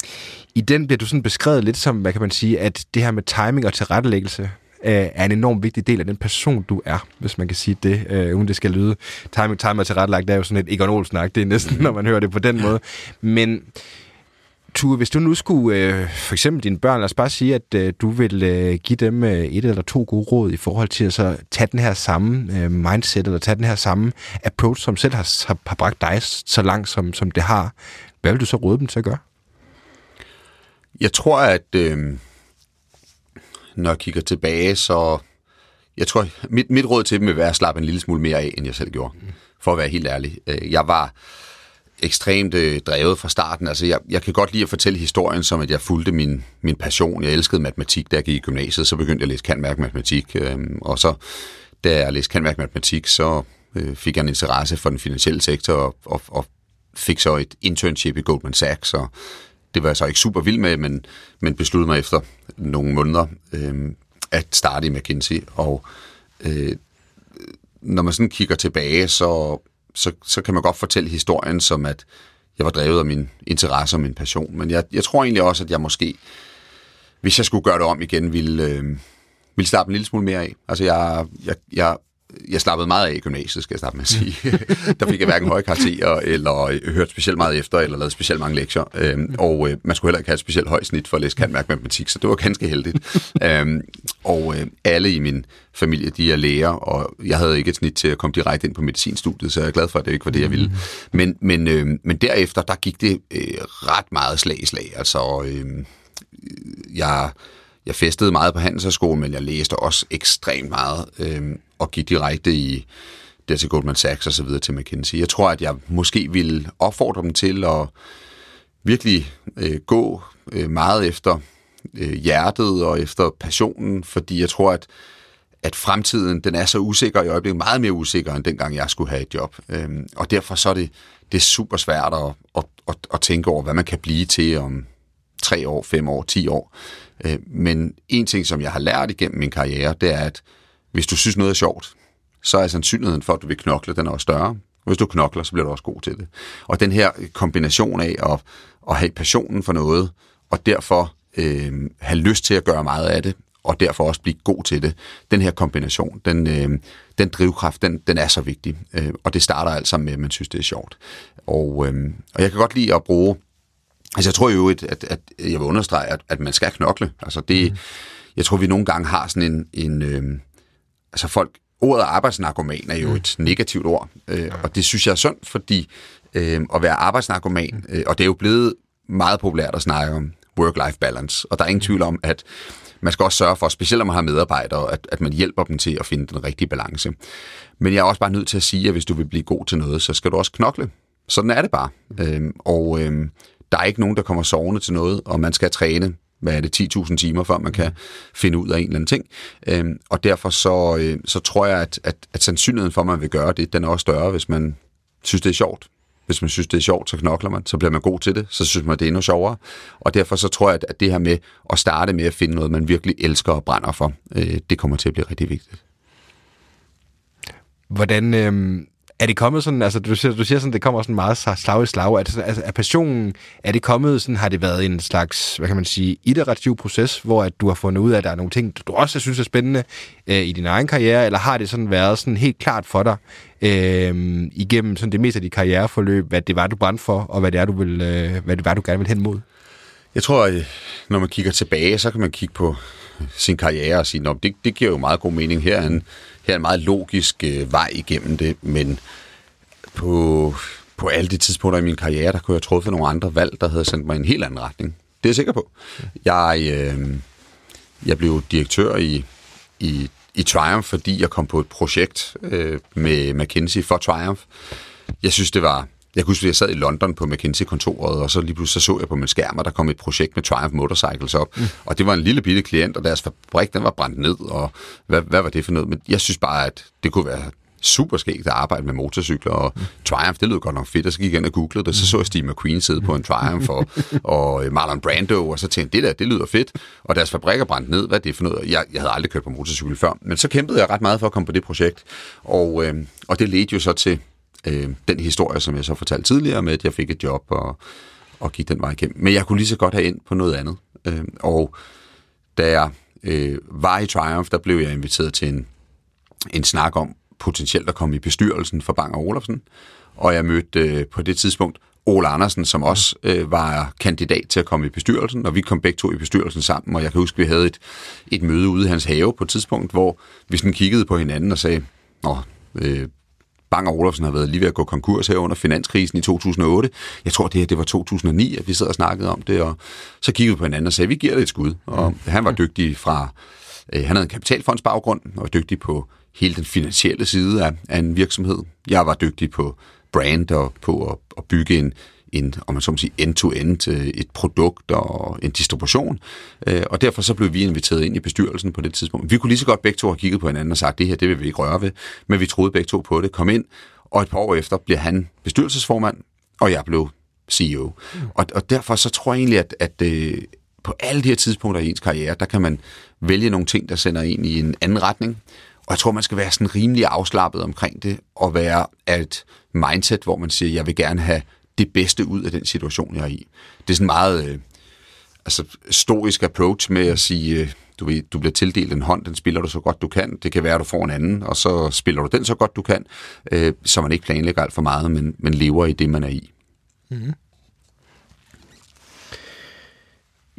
I den bliver du sådan beskrevet lidt som, hvad kan man sige, at det her med timing og tilrettelæggelse øh, er en enorm vigtig del af den person, du er, hvis man kan sige det, øh, uden det skal lyde. Timing, timing og tilrettelagt, det er jo sådan et Egon Olsen det er næsten, når man hører det på den måde. Men Tue, hvis du nu skulle, øh, for eksempel dine børn, lad os bare sige, at øh, du vil øh, give dem øh, et eller to gode råd i forhold til at så tage den her samme øh, mindset, eller tage den her samme approach, som selv har, har, har bragt dig så langt, som, som det har. Hvad vil du så råde dem til at gøre? Jeg tror, at øh, når jeg kigger tilbage, så... Jeg tror, mit, mit råd til dem vil være at slappe en lille smule mere af, end jeg selv gjorde. For at være helt ærlig. Øh, jeg var ekstremt øh, drevet fra starten. Altså, jeg, jeg kan godt lide at fortælle historien, som at jeg fulgte min, min passion. Jeg elskede matematik, da jeg gik i gymnasiet, så begyndte jeg at læse kanværk matematik. Øh, og så, da jeg læste kanværk matematik, så øh, fik jeg en interesse for den finansielle sektor, og, og, og fik så et internship i Goldman Sachs, og det var jeg så ikke super vild med, men, men besluttede mig efter nogle måneder øh, at starte i McKinsey. Og øh, når man sådan kigger tilbage, så, så, så kan man godt fortælle historien som, at jeg var drevet af min interesse og min passion. Men jeg, jeg tror egentlig også, at jeg måske, hvis jeg skulle gøre det om igen, ville, øh, ville slappe en lille smule mere af. Altså jeg, jeg, jeg jeg slappede meget af i gymnasiet, skal jeg starte med at sige. der fik jeg hverken høje karakterer, eller hørt specielt meget efter, eller lavet specielt mange lektier. Øhm, og øh, man skulle heller ikke have et specielt højt snit for at læse kantmærk matematik, så det var ganske heldigt. øhm, og øh, alle i min familie, de er læger, og jeg havde ikke et snit til at komme direkte ind på medicinstudiet, så jeg er glad for, at det ikke var det, jeg ville. Men, men, øh, men derefter, der gik det øh, ret meget slag i slag. Altså, øh, jeg jeg festede meget på Handelshøjskolen, men jeg læste også ekstremt meget øh, og gik direkte i der til Goldman Sachs og så videre til McKinsey. Jeg tror, at jeg måske ville opfordre dem til at virkelig øh, gå øh, meget efter øh, hjertet og efter passionen, fordi jeg tror, at at fremtiden den er så usikker i øjeblikket, meget mere usikker end dengang jeg skulle have et job. Øhm, og derfor så er det, det er super svært at, at, at, at tænke over, hvad man kan blive til om tre år, fem år, ti år. Øh, men en ting, som jeg har lært igennem min karriere, det er, at hvis du synes noget er sjovt, så er sandsynligheden for, at du vil knokle, den er også større. Hvis du knokler, så bliver du også god til det. Og den her kombination af at, at have passionen for noget, og derfor øh, have lyst til at gøre meget af det, og derfor også blive god til det. Den her kombination, den, øh, den drivkraft, den, den er så vigtig. Øh, og det starter alt sammen med, at man synes, det er sjovt. Og, øh, og jeg kan godt lide at bruge Altså jeg tror jo, at, at, at jeg vil understrege, at, at man skal knokle. Altså det, mm. jeg tror, vi nogle gange har sådan en, en øh, altså folk, ordet arbejdsnarkoman er jo mm. et negativt ord, øh, ja. og det synes jeg er sundt, fordi øh, at være arbejdsnarkoman, øh, og det er jo blevet meget populært at snakke om work-life balance, og der er ingen tvivl om, at man skal også sørge for, specielt når man har medarbejdere, at, at man hjælper dem til at finde den rigtige balance. Men jeg er også bare nødt til at sige, at hvis du vil blive god til noget, så skal du også knokle. Sådan er det bare. Øhm, og øhm, der er ikke nogen, der kommer sovende til noget, og man skal træne hvad er det, 10.000 timer, før man kan finde ud af en eller anden ting. Øhm, og derfor så, øh, så tror jeg, at, at, at sandsynligheden for, at man vil gøre det, den er også større, hvis man synes, det er sjovt. Hvis man synes, det er sjovt, så knokler man, så bliver man god til det, så synes man, det er endnu sjovere. Og derfor så tror jeg, at det her med at starte med at finde noget, man virkelig elsker og brænder for, øh, det kommer til at blive rigtig vigtigt. Hvordan, øh, er det kommet sådan, altså du siger, du siger sådan, det kommer sådan meget slag i slag. Er, det, altså, er passionen, er det kommet sådan, har det været en slags, hvad kan man sige, iterativ proces, hvor at du har fundet ud af, at der er nogle ting, du også synes er spændende øh, i din egen karriere, eller har det sådan været sådan helt klart for dig øh, igennem sådan det meste af dit karriereforløb, hvad det var, du brændte for, og hvad det er, du, vil, øh, hvad det var, du gerne vil hen mod? Jeg tror, at når man kigger tilbage, så kan man kigge på sin karriere og sige, det, det giver jo meget god mening. Her er en, er en meget logisk øh, vej igennem det, men på, på alle de tidspunkter i min karriere, der kunne jeg truffet nogle andre valg, der havde sendt mig i en helt anden retning. Det er jeg sikker på. Jeg, øh, jeg blev direktør i, i, i Triumph, fordi jeg kom på et projekt øh, med McKinsey for Triumph. Jeg synes, det var jeg kunne huske, at jeg sad i London på McKinsey-kontoret, og så lige pludselig så, så jeg på min skærm, at der kom et projekt med Triumph Motorcycles op. Mm. Og det var en lille bitte klient, og deres fabrik, den var brændt ned, og hvad, hvad var det for noget? Men jeg synes bare, at det kunne være super skægt at arbejde med motorcykler, og mm. Triumph, det lød godt nok fedt, og så gik jeg ind og googlede det, så så jeg Steve McQueen sidde på en Triumph, og, og Marlon Brando, og så tænkte det der, det lyder fedt, og deres fabrikker brændt ned, hvad er det for noget? Jeg, jeg havde aldrig kørt på motorcykel før, men så kæmpede jeg ret meget for at komme på det projekt, og, øh, og det ledte jo så til øh, den historie, som jeg så fortalte tidligere med, at jeg fik et job og, og gik den vej igennem. Men jeg kunne lige så godt have ind på noget andet. Øh, og da jeg øh, var i Triumph, der blev jeg inviteret til en, en snak om potentielt at komme i bestyrelsen for Bang Olufsen. Og jeg mødte øh, på det tidspunkt Ole Andersen, som også øh, var kandidat til at komme i bestyrelsen, og vi kom begge to i bestyrelsen sammen, og jeg kan huske, at vi havde et, et møde ude i hans have på et tidspunkt, hvor vi sådan kiggede på hinanden og sagde, Nå, øh, Bang Olufsen har været lige ved at gå konkurs her under finanskrisen i 2008. Jeg tror, det her det var 2009, at vi sad og snakkede om det, og så kiggede vi på hinanden og sagde, vi giver det et skud. Og mm. han var dygtig fra, øh, han havde en kapitalfondsbaggrund, og var dygtig på hele den finansielle side af, af en virksomhed. Jeg var dygtig på brand og på at, at bygge en, en, om man så må sige, end-to-end et produkt og en distribution. Øh, og derfor så blev vi inviteret ind i bestyrelsen på det tidspunkt. Vi kunne lige så godt begge to have kigget på hinanden og sagt, det her, det vil vi ikke røre ved. Men vi troede begge to på det, kom ind, og et par år efter blev han bestyrelsesformand, og jeg blev CEO. Mm. Og, og derfor så tror jeg egentlig, at, at øh, på alle de her tidspunkter i ens karriere, der kan man vælge nogle ting, der sender en i en anden retning. Og jeg tror, man skal være sådan rimelig afslappet omkring det, og være af et mindset, hvor man siger, jeg vil gerne have det bedste ud af den situation, jeg er i. Det er sådan meget øh, altså, stoisk approach med at sige, øh, du, ved, du bliver tildelt en hånd, den spiller du så godt du kan. Det kan være, at du får en anden, og så spiller du den så godt du kan, øh, så man ikke planlægger alt for meget, men, men lever i det, man er i. Mm-hmm.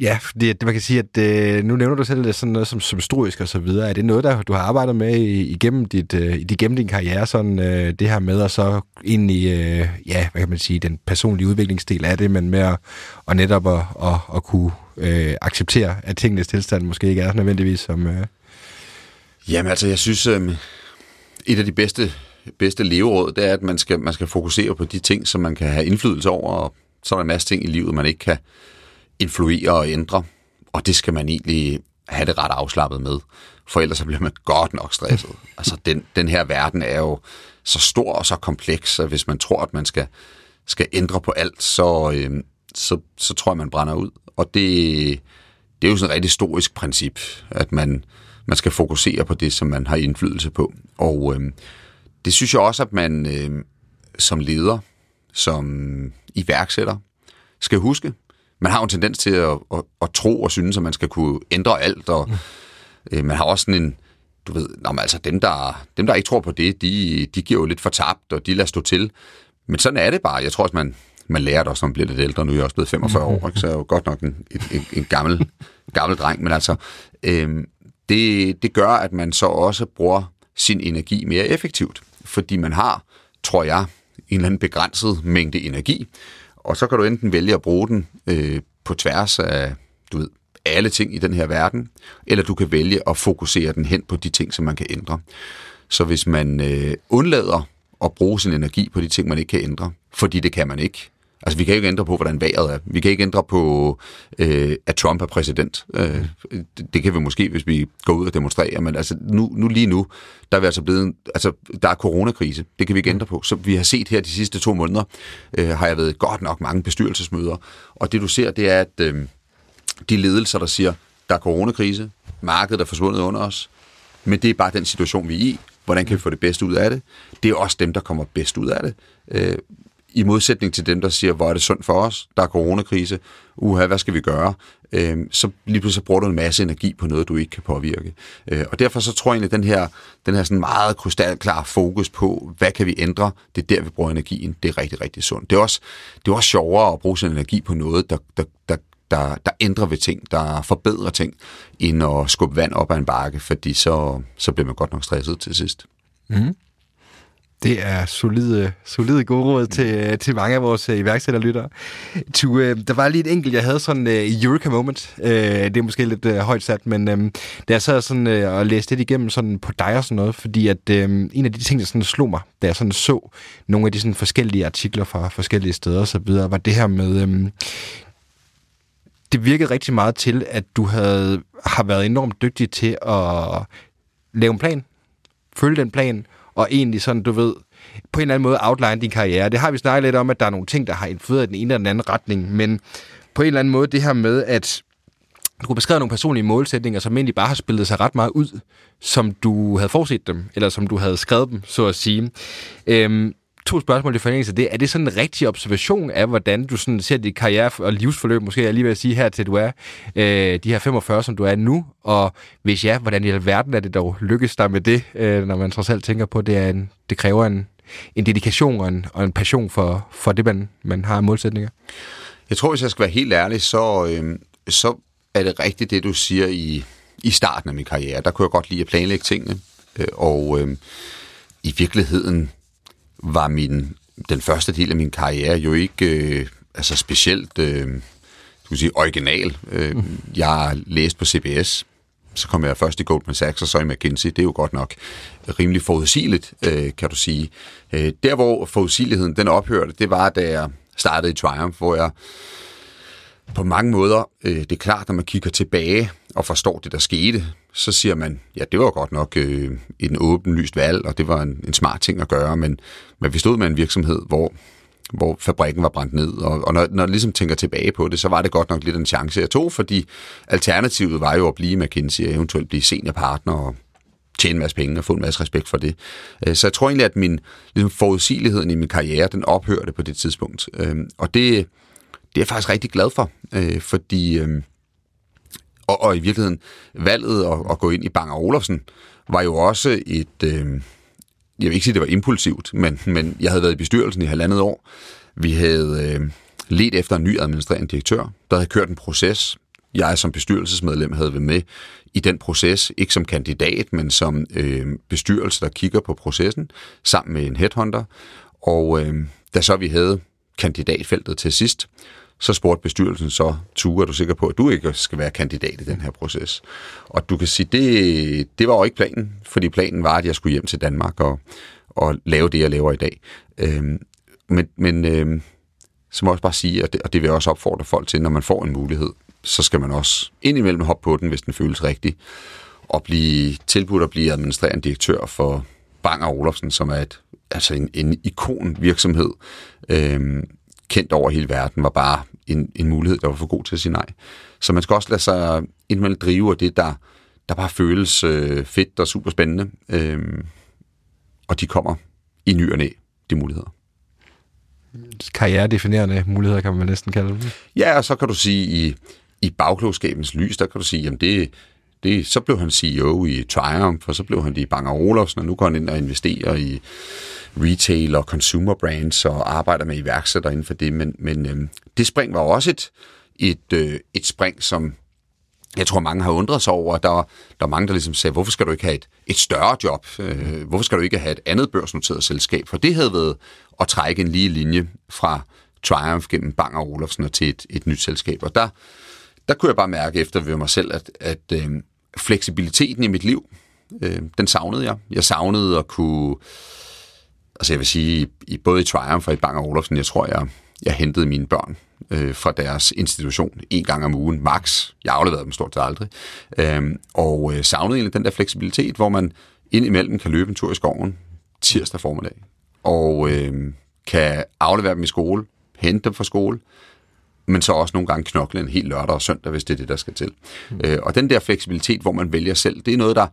Ja, fordi at, man kan sige, at øh, nu nævner du selv det sådan noget som, symstorisk og så videre. Er det noget, der du har arbejdet med igennem, dit, øh, igennem din karriere, sådan øh, det her med at så ind i, øh, ja, hvad kan man sige, den personlige udviklingsdel af det, men med at, og netop at, at, at kunne øh, acceptere, at tingenes tilstand måske ikke er nødvendigvis som... Øh... Jamen altså, jeg synes, øh, et af de bedste, bedste leveråd, det er, at man skal, man skal fokusere på de ting, som man kan have indflydelse over, og så er der en masse ting i livet, man ikke kan influere og ændre, og det skal man egentlig have det ret afslappet med, for ellers så bliver man godt nok stresset. Altså, den, den her verden er jo så stor og så kompleks, at hvis man tror, at man skal, skal ændre på alt, så, øh, så, så tror jeg, man brænder ud. Og det, det er jo sådan et rigtig historisk princip, at man, man skal fokusere på det, som man har indflydelse på. Og øh, det synes jeg også, at man øh, som leder, som iværksætter, skal huske, man har jo en tendens til at, at, at tro og synes, at man skal kunne ændre alt, og øh, man har også sådan en, du ved, når man, altså dem der, dem, der ikke tror på det, de, de giver jo lidt for tabt, og de lader stå til. Men sådan er det bare. Jeg tror også, man, man lærer det også, når man bliver lidt ældre. Nu er jeg også blevet 45 år, ikke? så jeg er jo godt nok en, en, en gammel, gammel dreng. Men altså, øh, det, det gør, at man så også bruger sin energi mere effektivt. Fordi man har, tror jeg, en eller anden begrænset mængde energi, og så kan du enten vælge at bruge den øh, på tværs af, du ved, alle ting i den her verden, eller du kan vælge at fokusere den hen på de ting, som man kan ændre. Så hvis man øh, undlader at bruge sin energi på de ting, man ikke kan ændre, fordi det kan man ikke, Altså, vi kan ikke ændre på, hvordan vejret er. Vi kan ikke ændre på, øh, at Trump er præsident. Øh, det, det kan vi måske, hvis vi går ud og demonstrerer, men altså, nu, nu lige nu, der er vi altså blevet, altså, der er coronakrise. Det kan vi ikke ændre på. Så vi har set her de sidste to måneder, øh, har jeg været godt nok mange bestyrelsesmøder, og det du ser, det er, at øh, de ledelser, der siger, der er coronakrise, markedet er forsvundet under os, men det er bare den situation, vi er i. Hvordan kan vi få det bedste ud af det? Det er også dem, der kommer bedst ud af det. Øh, i modsætning til dem, der siger, hvor er det sundt for os, der er coronakrise, uha, hvad skal vi gøre? Øh, så lige pludselig bruger du en masse energi på noget, du ikke kan påvirke. Øh, og derfor så tror jeg egentlig, at den her, den her sådan meget krystalklar fokus på, hvad kan vi ændre, det er der, vi bruger energien. Det er rigtig, rigtig sundt. Det er også, det er også sjovere at bruge sin energi på noget, der, der, der, der, der ændrer ved ting, der forbedrer ting, end at skubbe vand op ad en bakke, fordi så, så bliver man godt nok stresset til sidst. Mm. Det er solide, solide gode råd til, øh, til mange af vores uh, iværksætterlyttere. To, uh, øh, der var lige et enkelt, jeg havde sådan uh, Eureka Moment. Uh, det er måske lidt uh, højt sat, men øhm, um, da jeg sad sådan, uh, og læste lidt igennem sådan på dig og sådan noget, fordi at um, en af de ting, der sådan slog mig, da jeg sådan så nogle af de sådan forskellige artikler fra forskellige steder og så videre, var det her med... Um, det virkede rigtig meget til, at du havde, har været enormt dygtig til at lave en plan, følge den plan, og egentlig sådan, du ved, på en eller anden måde outline din karriere. Det har vi snakket lidt om, at der er nogle ting, der har influeret den ene eller den anden retning, men på en eller anden måde det her med, at du kunne beskrive nogle personlige målsætninger, som egentlig bare har spillet sig ret meget ud, som du havde forset dem, eller som du havde skrevet dem, så at sige. Øhm, to spørgsmål i forlængelse af det. Er det sådan en rigtig observation af, hvordan du sådan ser dit karriere- og livsforløb, måske jeg lige vil sige her til du er, øh, de her 45, som du er nu, og hvis ja, hvordan i alverden er det dog lykkes dig med det, øh, når man trods alt tænker på, at det, er en, det kræver en, en dedikation og en, og en passion for, for det, man, man har målsætninger? Jeg tror, hvis jeg skal være helt ærlig, så, øh, så er det rigtigt det, du siger i, i starten af min karriere. Der kunne jeg godt lide at planlægge tingene, øh, og øh, i virkeligheden var min, den første del af min karriere jo ikke øh, altså specielt øh, du sige, original. Øh, mm. Jeg læste på CBS, så kom jeg først i Goldman Sachs, og så i McKinsey. Det er jo godt nok rimelig forudsigeligt, øh, kan du sige. Øh, der, hvor forudsigeligheden den ophørte, det var, da jeg startede i Triumph, hvor jeg på mange måder, øh, det er klart, når man kigger tilbage og forstår det, der skete, så siger man, ja, det var godt nok øh, en åbenlyst valg, og det var en, en smart ting at gøre, men, men vi stod med en virksomhed, hvor hvor fabrikken var brændt ned. Og, og når, når jeg ligesom tænker tilbage på det, så var det godt nok lidt en chance, jeg tog, fordi alternativet var jo at blive McKinsey og eventuelt blive seniorpartner og tjene en masse penge og få en masse respekt for det. Øh, så jeg tror egentlig, at min ligesom, forudsigeligheden i min karriere, den ophørte på det tidspunkt. Øh, og det, det er jeg faktisk rigtig glad for, øh, fordi... Og, og i virkeligheden, valget at, at gå ind i Bang Olufsen var jo også et... Øh, jeg vil ikke sige, at det var impulsivt, men, men jeg havde været i bestyrelsen i halvandet år. Vi havde øh, let efter en ny administrerende direktør, der havde kørt en proces. Jeg som bestyrelsesmedlem havde været med i den proces, ikke som kandidat, men som øh, bestyrelse, der kigger på processen, sammen med en headhunter. Og øh, da så vi havde kandidatfeltet til sidst, så spurgte bestyrelsen så, Tue, er du sikker på, at du ikke skal være kandidat i den her proces? Og du kan sige, det, det var jo ikke planen, fordi planen var, at jeg skulle hjem til Danmark og, og lave det, jeg laver i dag. Øhm, men men øhm, så må jeg også bare sige, og det, og det vil jeg også opfordre folk til, når man får en mulighed, så skal man også indimellem hoppe på den, hvis den føles rigtig, og blive tilbudt at blive administrerende direktør for Bang Olufsen, som er et, altså en, en ikon virksomhed, øhm, kendt over hele verden, var bare en, en mulighed, der var for god til at sige nej. Så man skal også lade sig indimellem drive af det, der, der bare føles øh, fedt og super spændende. Øhm, og de kommer i ny og næ, de muligheder. Karrieredefinerende muligheder, kan man næsten kalde dem. Ja, og så kan du sige, i, i bagklogskabens lys, der kan du sige, jamen det, det, så blev han CEO i Triumph, og så blev han det i Bang Olufsen, og nu går han ind og investerer i retail og consumer brands og arbejder med iværksætter inden for det. Men, men øh, det spring var også et, et, øh, et spring, som jeg tror, mange har undret sig over. Der, der er mange, der ligesom sagde, hvorfor skal du ikke have et, et større job? Øh, hvorfor skal du ikke have et andet børsnoteret selskab? For det havde været at trække en lige linje fra Triumph gennem Bang og Olufsen og til et, et nyt selskab. Og der, der kunne jeg bare mærke efter ved mig selv, at, at øh, fleksibiliteten i mit liv, øh, den savnede jeg. Jeg savnede at kunne... Altså jeg vil sige, i, både i Triumph og i Bang Olufsen, jeg tror, jeg, jeg hentede mine børn øh, fra deres institution en gang om ugen, max. Jeg afleverede dem stort set aldrig. Øh, og øh, savnede egentlig den der fleksibilitet, hvor man indimellem kan løbe en tur i skoven tirsdag formiddag, og øh, kan aflevere dem i skole, hente dem fra skole, men så også nogle gange knokle en helt lørdag og søndag, hvis det er det, der skal til. Mm. Øh, og den der fleksibilitet, hvor man vælger selv, det er noget, der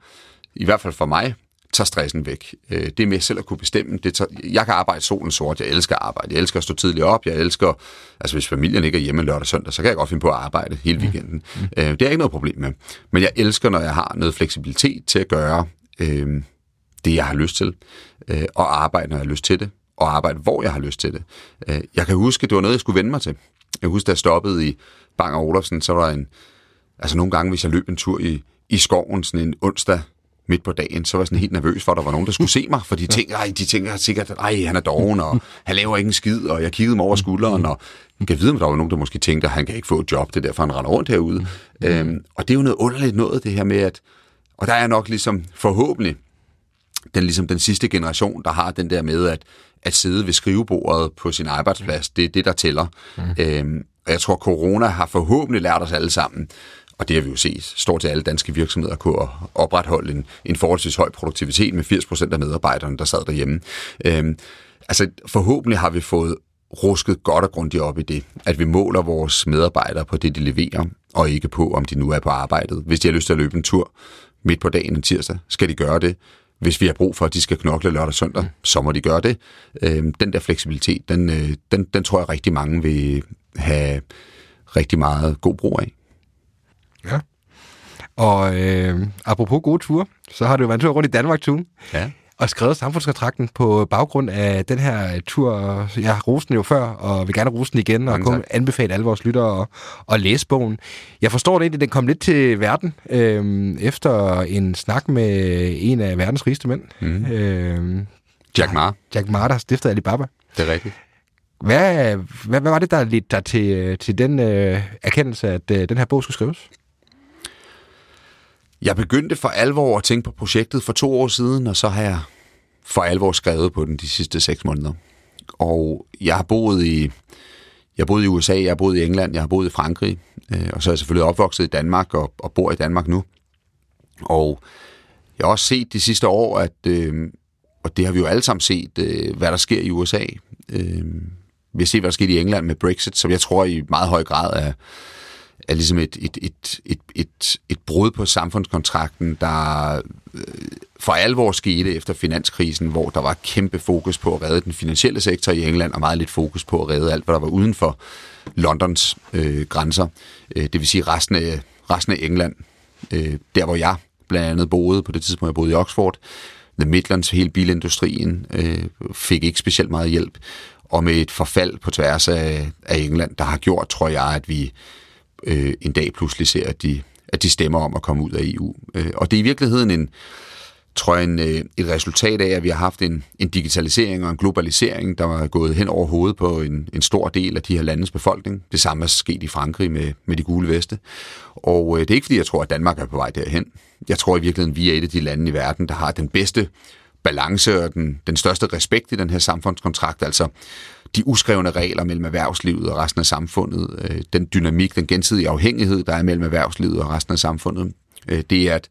i hvert fald for mig tager stressen væk. Øh, det med selv at kunne bestemme. Det tager, jeg kan arbejde solen sort, jeg elsker at arbejde, jeg elsker at stå tidligt op, jeg elsker, altså hvis familien ikke er hjemme lørdag og søndag, så kan jeg godt finde på at arbejde hele weekenden. Mm. Øh, det er ikke noget problem med. Men jeg elsker, når jeg har noget fleksibilitet til at gøre øh, det, jeg har lyst til, øh, og arbejde, når jeg har lyst til det, og arbejde, hvor jeg har lyst til det. Øh, jeg kan huske, det var noget, jeg skulle vende mig til. Jeg husker, da jeg stoppede i Bang Olufsen, så var der en... Altså nogle gange, hvis jeg løb en tur i, i skoven sådan en onsdag midt på dagen, så var jeg sådan helt nervøs for, at der var nogen, der skulle se mig, for de tænker, ej, de tænker sikkert, ej, han er doven, og han laver ingen skid, og jeg kiggede mig over skulderen, og jeg kan vide, om der var nogen, der måske tænkte, at han kan ikke få et job, det er derfor, han render rundt herude. Mm. Øhm, og det er jo noget underligt noget, det her med, at, og der er nok ligesom forhåbentlig, den, ligesom den sidste generation, der har den der med, at at sidde ved skrivebordet på sin arbejdsplads, det er det, der tæller. Mm. Øhm, og jeg tror, corona har forhåbentlig lært os alle sammen, og det har vi jo set, står til alle danske virksomheder kunne opretholde en, en forholdsvis høj produktivitet med 80% af medarbejderne, der sad derhjemme. Øhm, altså forhåbentlig har vi fået rusket godt og grundigt op i det, at vi måler vores medarbejdere på det, de leverer, og ikke på, om de nu er på arbejdet. Hvis de har lyst til at løbe en tur midt på dagen en tirsdag, skal de gøre det hvis vi har brug for, at de skal knokle lørdag og søndag, mm. så må de gøre det. Øh, den der fleksibilitet, den, øh, den, den tror jeg rigtig mange vil have rigtig meget god brug af. Ja. Og øh, apropos gode ture, så har du jo været en tur rundt i Danmark, Tune. Ja og skrevet samfundskontrakten på baggrund af den her tur. Jeg har rosen jo før, og vil gerne rose den igen, og kun anbefale alle vores lyttere at, at læse bogen. Jeg forstår det egentlig, den kom lidt til verden øh, efter en snak med en af verdens rigeste mænd. Mm. Øh, Jack Ma. Jack Ma, der stiftede Alibaba. Det er rigtigt. Hvad, hvad, hvad var det, der ledte dig til, til den øh, erkendelse, at øh, den her bog skulle skrives? Jeg begyndte for alvor at tænke på projektet for to år siden, og så har jeg for alvor skrevet på den de sidste seks måneder. Og jeg har boet i, jeg har boet i USA, jeg har boet i England, jeg har boet i Frankrig, øh, og så er jeg selvfølgelig opvokset i Danmark og, og bor i Danmark nu. Og jeg har også set de sidste år, at, øh, og det har vi jo alle sammen set, øh, hvad der sker i USA. Øh, vi har set, hvad der skete i England med Brexit, som jeg tror i meget høj grad er, er ligesom et, et, et, et brud på samfundskontrakten, der øh, for alvor skete efter finanskrisen, hvor der var kæmpe fokus på at redde den finansielle sektor i England, og meget lidt fokus på at redde alt, hvad der var uden for Londons øh, grænser. Øh, det vil sige resten af, resten af England, øh, der hvor jeg blandt andet boede, på det tidspunkt jeg boede i Oxford, The Midlands, hele bilindustrien, øh, fik ikke specielt meget hjælp, og med et forfald på tværs af, af England, der har gjort, tror jeg, at vi øh, en dag pludselig ser, at de, at de stemmer om at komme ud af EU. Øh, og det er i virkeligheden en, tror jeg, en, øh, et resultat af, at vi har haft en, en digitalisering og en globalisering, der er gået hen over hovedet på en, en stor del af de her landes befolkning. Det samme er sket i Frankrig med, med de gule veste. Og øh, det er ikke, fordi jeg tror, at Danmark er på vej derhen. Jeg tror i virkeligheden, vi er et af de lande i verden, der har den bedste balance og den, den største respekt i den her samfundskontrakt, altså de uskrevne regler mellem erhvervslivet og resten af samfundet, øh, den dynamik, den gensidige afhængighed, der er mellem erhvervslivet og resten af samfundet, øh, det er, at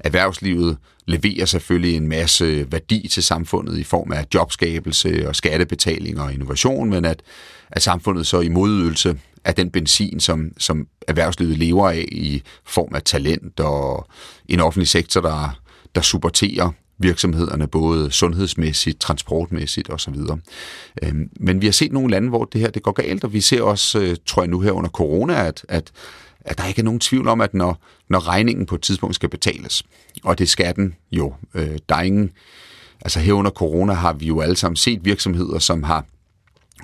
erhvervslivet leverer selvfølgelig en masse værdi til samfundet i form af jobskabelse og skattebetaling og innovation, men at, at samfundet så i modydelse af den benzin, som, som erhvervslivet lever af i form af talent og en offentlig sektor, der, der supporterer virksomhederne, både sundhedsmæssigt, transportmæssigt osv. Øhm, men vi har set nogle lande, hvor det her det går galt, og vi ser også, øh, tror jeg nu her under corona, at, at, at der ikke er nogen tvivl om, at når, når regningen på et tidspunkt skal betales, og det skal den jo, øh, der er ingen, altså her under corona har vi jo alle sammen set virksomheder, som har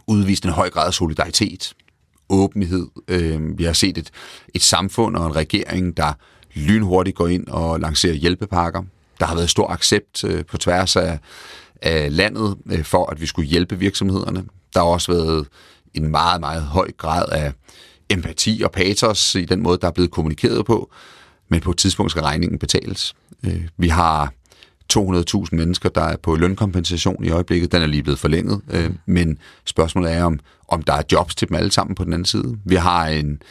udvist en høj grad af solidaritet, åbenhed. Øh, vi har set et, et samfund og en regering, der lynhurtigt går ind og lancerer hjælpepakker. Der har været stor accept øh, på tværs af, af landet øh, for, at vi skulle hjælpe virksomhederne. Der har også været en meget, meget høj grad af empati og patos i den måde, der er blevet kommunikeret på. Men på et tidspunkt skal regningen betales. Øh, vi har 200.000 mennesker, der er på lønkompensation i øjeblikket. Den er lige blevet forlænget. Øh, men spørgsmålet er, om, om der er jobs til dem alle sammen på den anden side. Vi har en,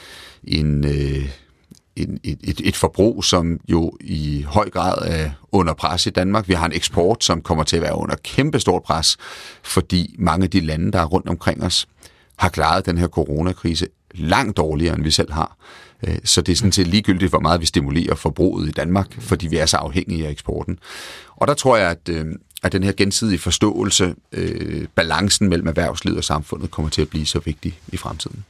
en, øh, en, et, et forbrug, som jo i høj grad er under pres i Danmark. Vi har en eksport, som kommer til at være under kæmpestort pres, fordi mange af de lande, der er rundt omkring os, har klaret den her coronakrise langt dårligere, end vi selv har. Øh, så det er sådan set ligegyldigt, hvor meget vi stimulerer forbruget i Danmark, fordi vi er så afhængige af eksporten. Og der tror jeg, at, øh, at den her gensidige forståelse, øh, balancen mellem erhvervslivet og samfundet, kommer til at blive så vigtig i fremtiden.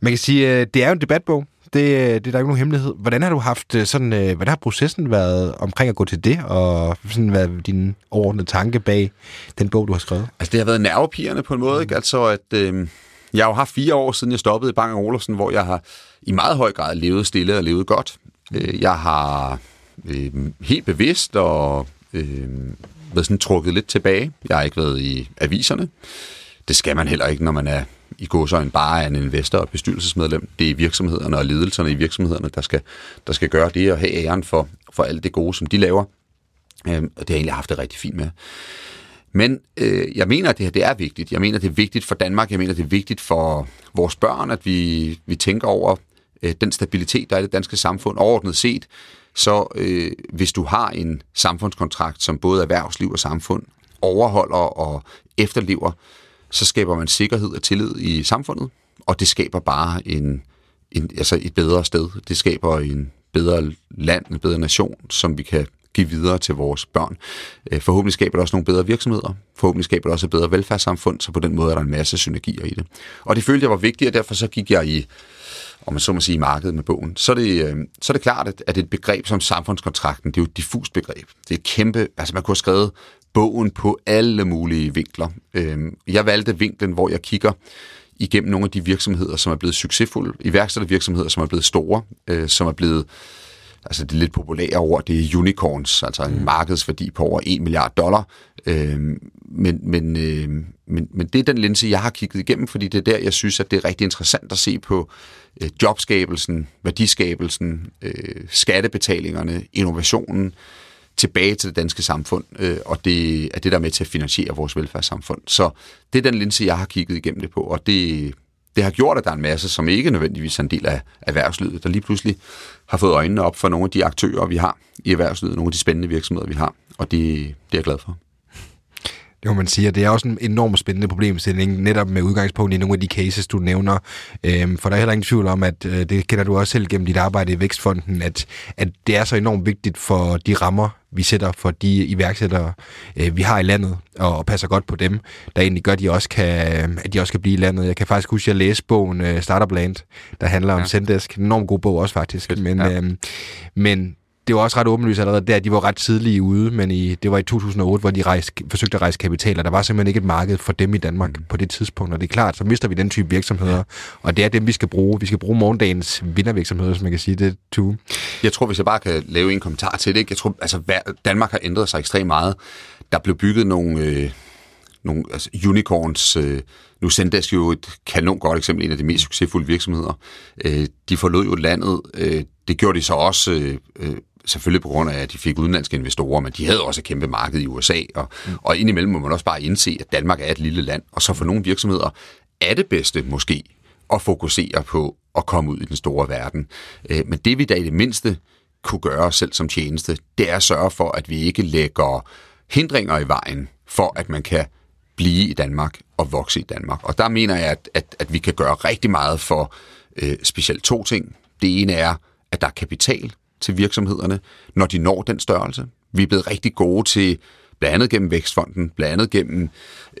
Man kan sige, det er jo en debatbog. Det, det er der ikke nogen hemmelighed. Hvordan har du haft sådan, hvordan har processen været omkring at gå til det, og sådan, hvad din overordnede tanke bag den bog, du har skrevet? Altså, det har været nervepirrende på en måde, ikke? Altså, at øh, jeg har jo haft fire år siden jeg stoppede i Bang Olufsen, hvor jeg har i meget høj grad levet stille og levet godt. Øh, jeg har øh, helt bevidst og øh, været sådan trukket lidt tilbage. Jeg har ikke været i aviserne. Det skal man heller ikke, når man er i en bare en investor og bestyrelsesmedlem. Det er virksomhederne og ledelserne i virksomhederne, der skal, der skal gøre det og have æren for, for alt det gode, som de laver. Øh, og det har jeg egentlig haft det rigtig fint med. Men øh, jeg mener, at det her det er vigtigt. Jeg mener, det er vigtigt for Danmark. Jeg mener, det er vigtigt for vores børn, at vi, vi tænker over øh, den stabilitet, der er i det danske samfund. Overordnet set, så øh, hvis du har en samfundskontrakt, som både erhvervsliv og samfund overholder og efterlever, så skaber man sikkerhed og tillid i samfundet, og det skaber bare en, en, altså et bedre sted. Det skaber en bedre land, en bedre nation, som vi kan give videre til vores børn. Øh, forhåbentlig skaber det også nogle bedre virksomheder. Forhåbentlig skaber det også et bedre velfærdssamfund, så på den måde er der en masse synergier i det. Og det følte jeg var vigtigt, og derfor så gik jeg i om man så må sige, i markedet med bogen, så er det, øh, så er det klart, at, at et begreb som samfundskontrakten, det er jo et diffust begreb. Det er et kæmpe, altså man kunne have skrevet bogen på alle mulige vinkler. Øh, jeg valgte vinklen, hvor jeg kigger igennem nogle af de virksomheder, som er blevet succesfulde, iværksættervirksomheder, som er blevet store, som er blevet altså det lidt populære ord, det er unicorns, altså en mm. markedsværdi på over 1 milliard dollar. Øh, men, men, øh, men, men det er den linse, jeg har kigget igennem, fordi det er der, jeg synes, at det er rigtig interessant at se på øh, jobskabelsen, værdiskabelsen, øh, skattebetalingerne, innovationen, tilbage til det danske samfund, øh, og det er det, der er med til at finansiere vores velfærdssamfund. Så det er den linse, jeg har kigget igennem det på, og det, det har gjort, at der er en masse, som ikke nødvendigvis er en del af erhvervslivet, der lige pludselig har fået øjnene op for nogle af de aktører, vi har i erhvervslivet, nogle af de spændende virksomheder, vi har, og det, det er jeg glad for. Det må man sige, og det er også en enormt spændende problemstilling, netop med udgangspunkt i nogle af de cases, du nævner. Øhm, for der er heller ingen tvivl om, at øh, det kender du også selv gennem dit arbejde i Vækstfonden, at, at det er så enormt vigtigt for de rammer, vi sætter for de iværksættere, øh, vi har i landet, og, og passer godt på dem, der egentlig gør, at de også kan, at de også kan blive i landet. Jeg kan faktisk huske, at jeg læste bogen øh, Startup Land, der handler om Ja. Zendesk. En enormt god bog også, faktisk. Men, ja. øhm, men det var også ret åbenlyst allerede der, de var ret tidlige ude, men i, det var i 2008, hvor de rejste, forsøgte at rejse kapital, og der var simpelthen ikke et marked for dem i Danmark mm. på det tidspunkt, og det er klart, så mister vi den type virksomheder, og det er dem, vi skal bruge. Vi skal bruge morgendagens vindervirksomheder, som man kan sige det, to. Jeg tror, hvis jeg bare kan lave en kommentar til det. Ikke? Jeg tror, altså, Danmark har ændret sig ekstremt meget. Der blev bygget nogle, øh, nogle altså, unicorns. Øh, nu Zendesk jo et kanon godt eksempel, en af de mest succesfulde virksomheder. Øh, de forlod jo landet. Øh, det gjorde de så også... Øh, øh, selvfølgelig på grund af, at de fik udenlandske investorer, men de havde også et kæmpe marked i USA, og, mm. og indimellem må man også bare indse, at Danmark er et lille land, og så for nogle virksomheder er det bedste måske at fokusere på at komme ud i den store verden. Øh, Men det vi da i det mindste kunne gøre selv som tjeneste, det er at sørge for, at vi ikke lægger hindringer i vejen for, at man kan blive i Danmark og vokse i Danmark. Og der mener jeg, at, at, at vi kan gøre rigtig meget for øh, specielt to ting. Det ene er, at der er kapital til virksomhederne, når de når den størrelse. Vi er blevet rigtig gode til, blandt andet gennem Vækstfonden, blandt andet gennem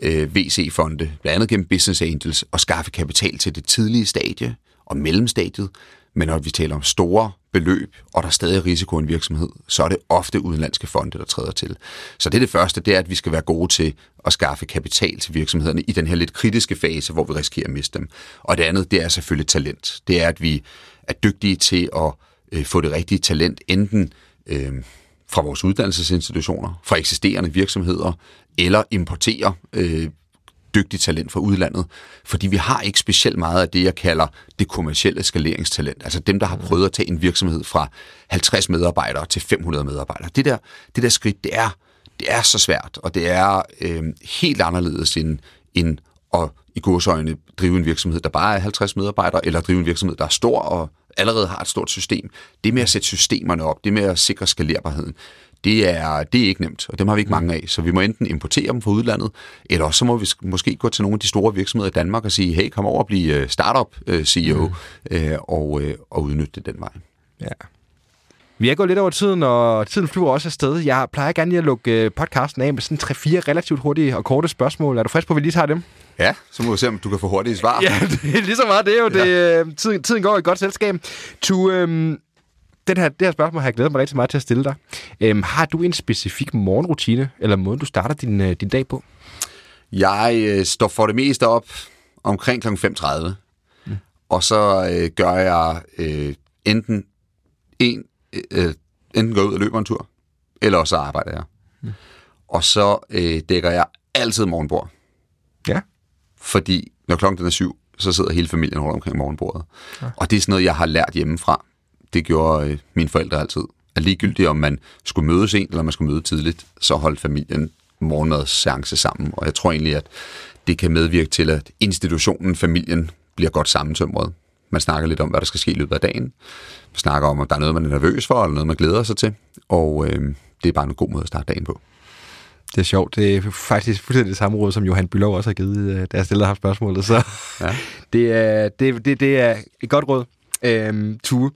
øh, VC-fonde, blandt andet gennem Business Angels, at skaffe kapital til det tidlige stadie og mellemstadiet. Men når vi taler om store beløb, og der er stadig risiko i en virksomhed, så er det ofte udenlandske fonde, der træder til. Så det er det første, det er, at vi skal være gode til at skaffe kapital til virksomhederne i den her lidt kritiske fase, hvor vi risikerer at miste dem. Og det andet, det er selvfølgelig talent. Det er, at vi er dygtige til at øh, få det rigtige talent, enten øh, fra vores uddannelsesinstitutioner, fra eksisterende virksomheder, eller importere øh, dygtigt talent fra udlandet, fordi vi har ikke specielt meget af det, jeg kalder det kommercielle skaleringstalent. Altså dem, der har prøvet at tage en virksomhed fra 50 medarbejdere til 500 medarbejdere. Det der, det der skridt, det er, det er så svært, og det er øh, helt anderledes end, end at i godsøjne drive en virksomhed, der bare er 50 medarbejdere, eller drive en virksomhed, der er stor og allerede har et stort system. Det med at sætte systemerne op, det med at sikre skalerbarheden, det er, det er ikke nemt, og dem har vi ikke mange af. Så vi må enten importere dem fra udlandet, eller også så må vi sk- måske gå til nogle af de store virksomheder i Danmark og sige, hey, kom over og blive øh, startup-CEO øh, og, øh, og udnytte det den vej. Ja. Vi er gået lidt over tiden, og tiden flyver også afsted. Jeg plejer gerne lige at lukke podcasten af med sådan 3-4 relativt hurtige og korte spørgsmål. Er du frisk på, at vi lige tager dem? Ja, så må vi se, om du kan få hurtige svar. Ja, det er lige så meget. Det er jo det. Øh, tiden, tiden går i et godt selskab. Tu, øhm, den her, det her spørgsmål har jeg glædet mig rigtig meget til at stille dig. Øhm, har du en specifik morgenrutine, eller måde, du starter din, øh, din dag på? Jeg øh, står for det meste op omkring kl. 5.30, mm. og så øh, gør jeg øh, enten en, øh, enten går ud og løber en tur, eller også så arbejder jeg. Mm. Og så øh, dækker jeg altid morgenbord, Ja. Fordi når klokken er syv, så sidder hele familien rundt omkring morgenbordet. Ja. Og det er sådan noget, jeg har lært hjemmefra. Det gjorde øh, mine forældre altid. At ligegyldigt om man skulle møde sent, eller man skulle møde tidligt, så holdt familien morgenmadsseance sammen. Og jeg tror egentlig, at det kan medvirke til, at institutionen, familien, bliver godt sammentømret. Man snakker lidt om, hvad der skal ske i løbet af dagen. Man snakker om, om der er noget, man er nervøs for, eller noget, man glæder sig til. Og øh, det er bare en god måde at starte dagen på. Det er sjovt. Det er faktisk fuldstændig det samme råd, som Johan Bylov også har givet, øh, da jeg stillede ham spørgsmålet. Så Ja. det, er, det, det, det er et godt råd, øhm, Tue.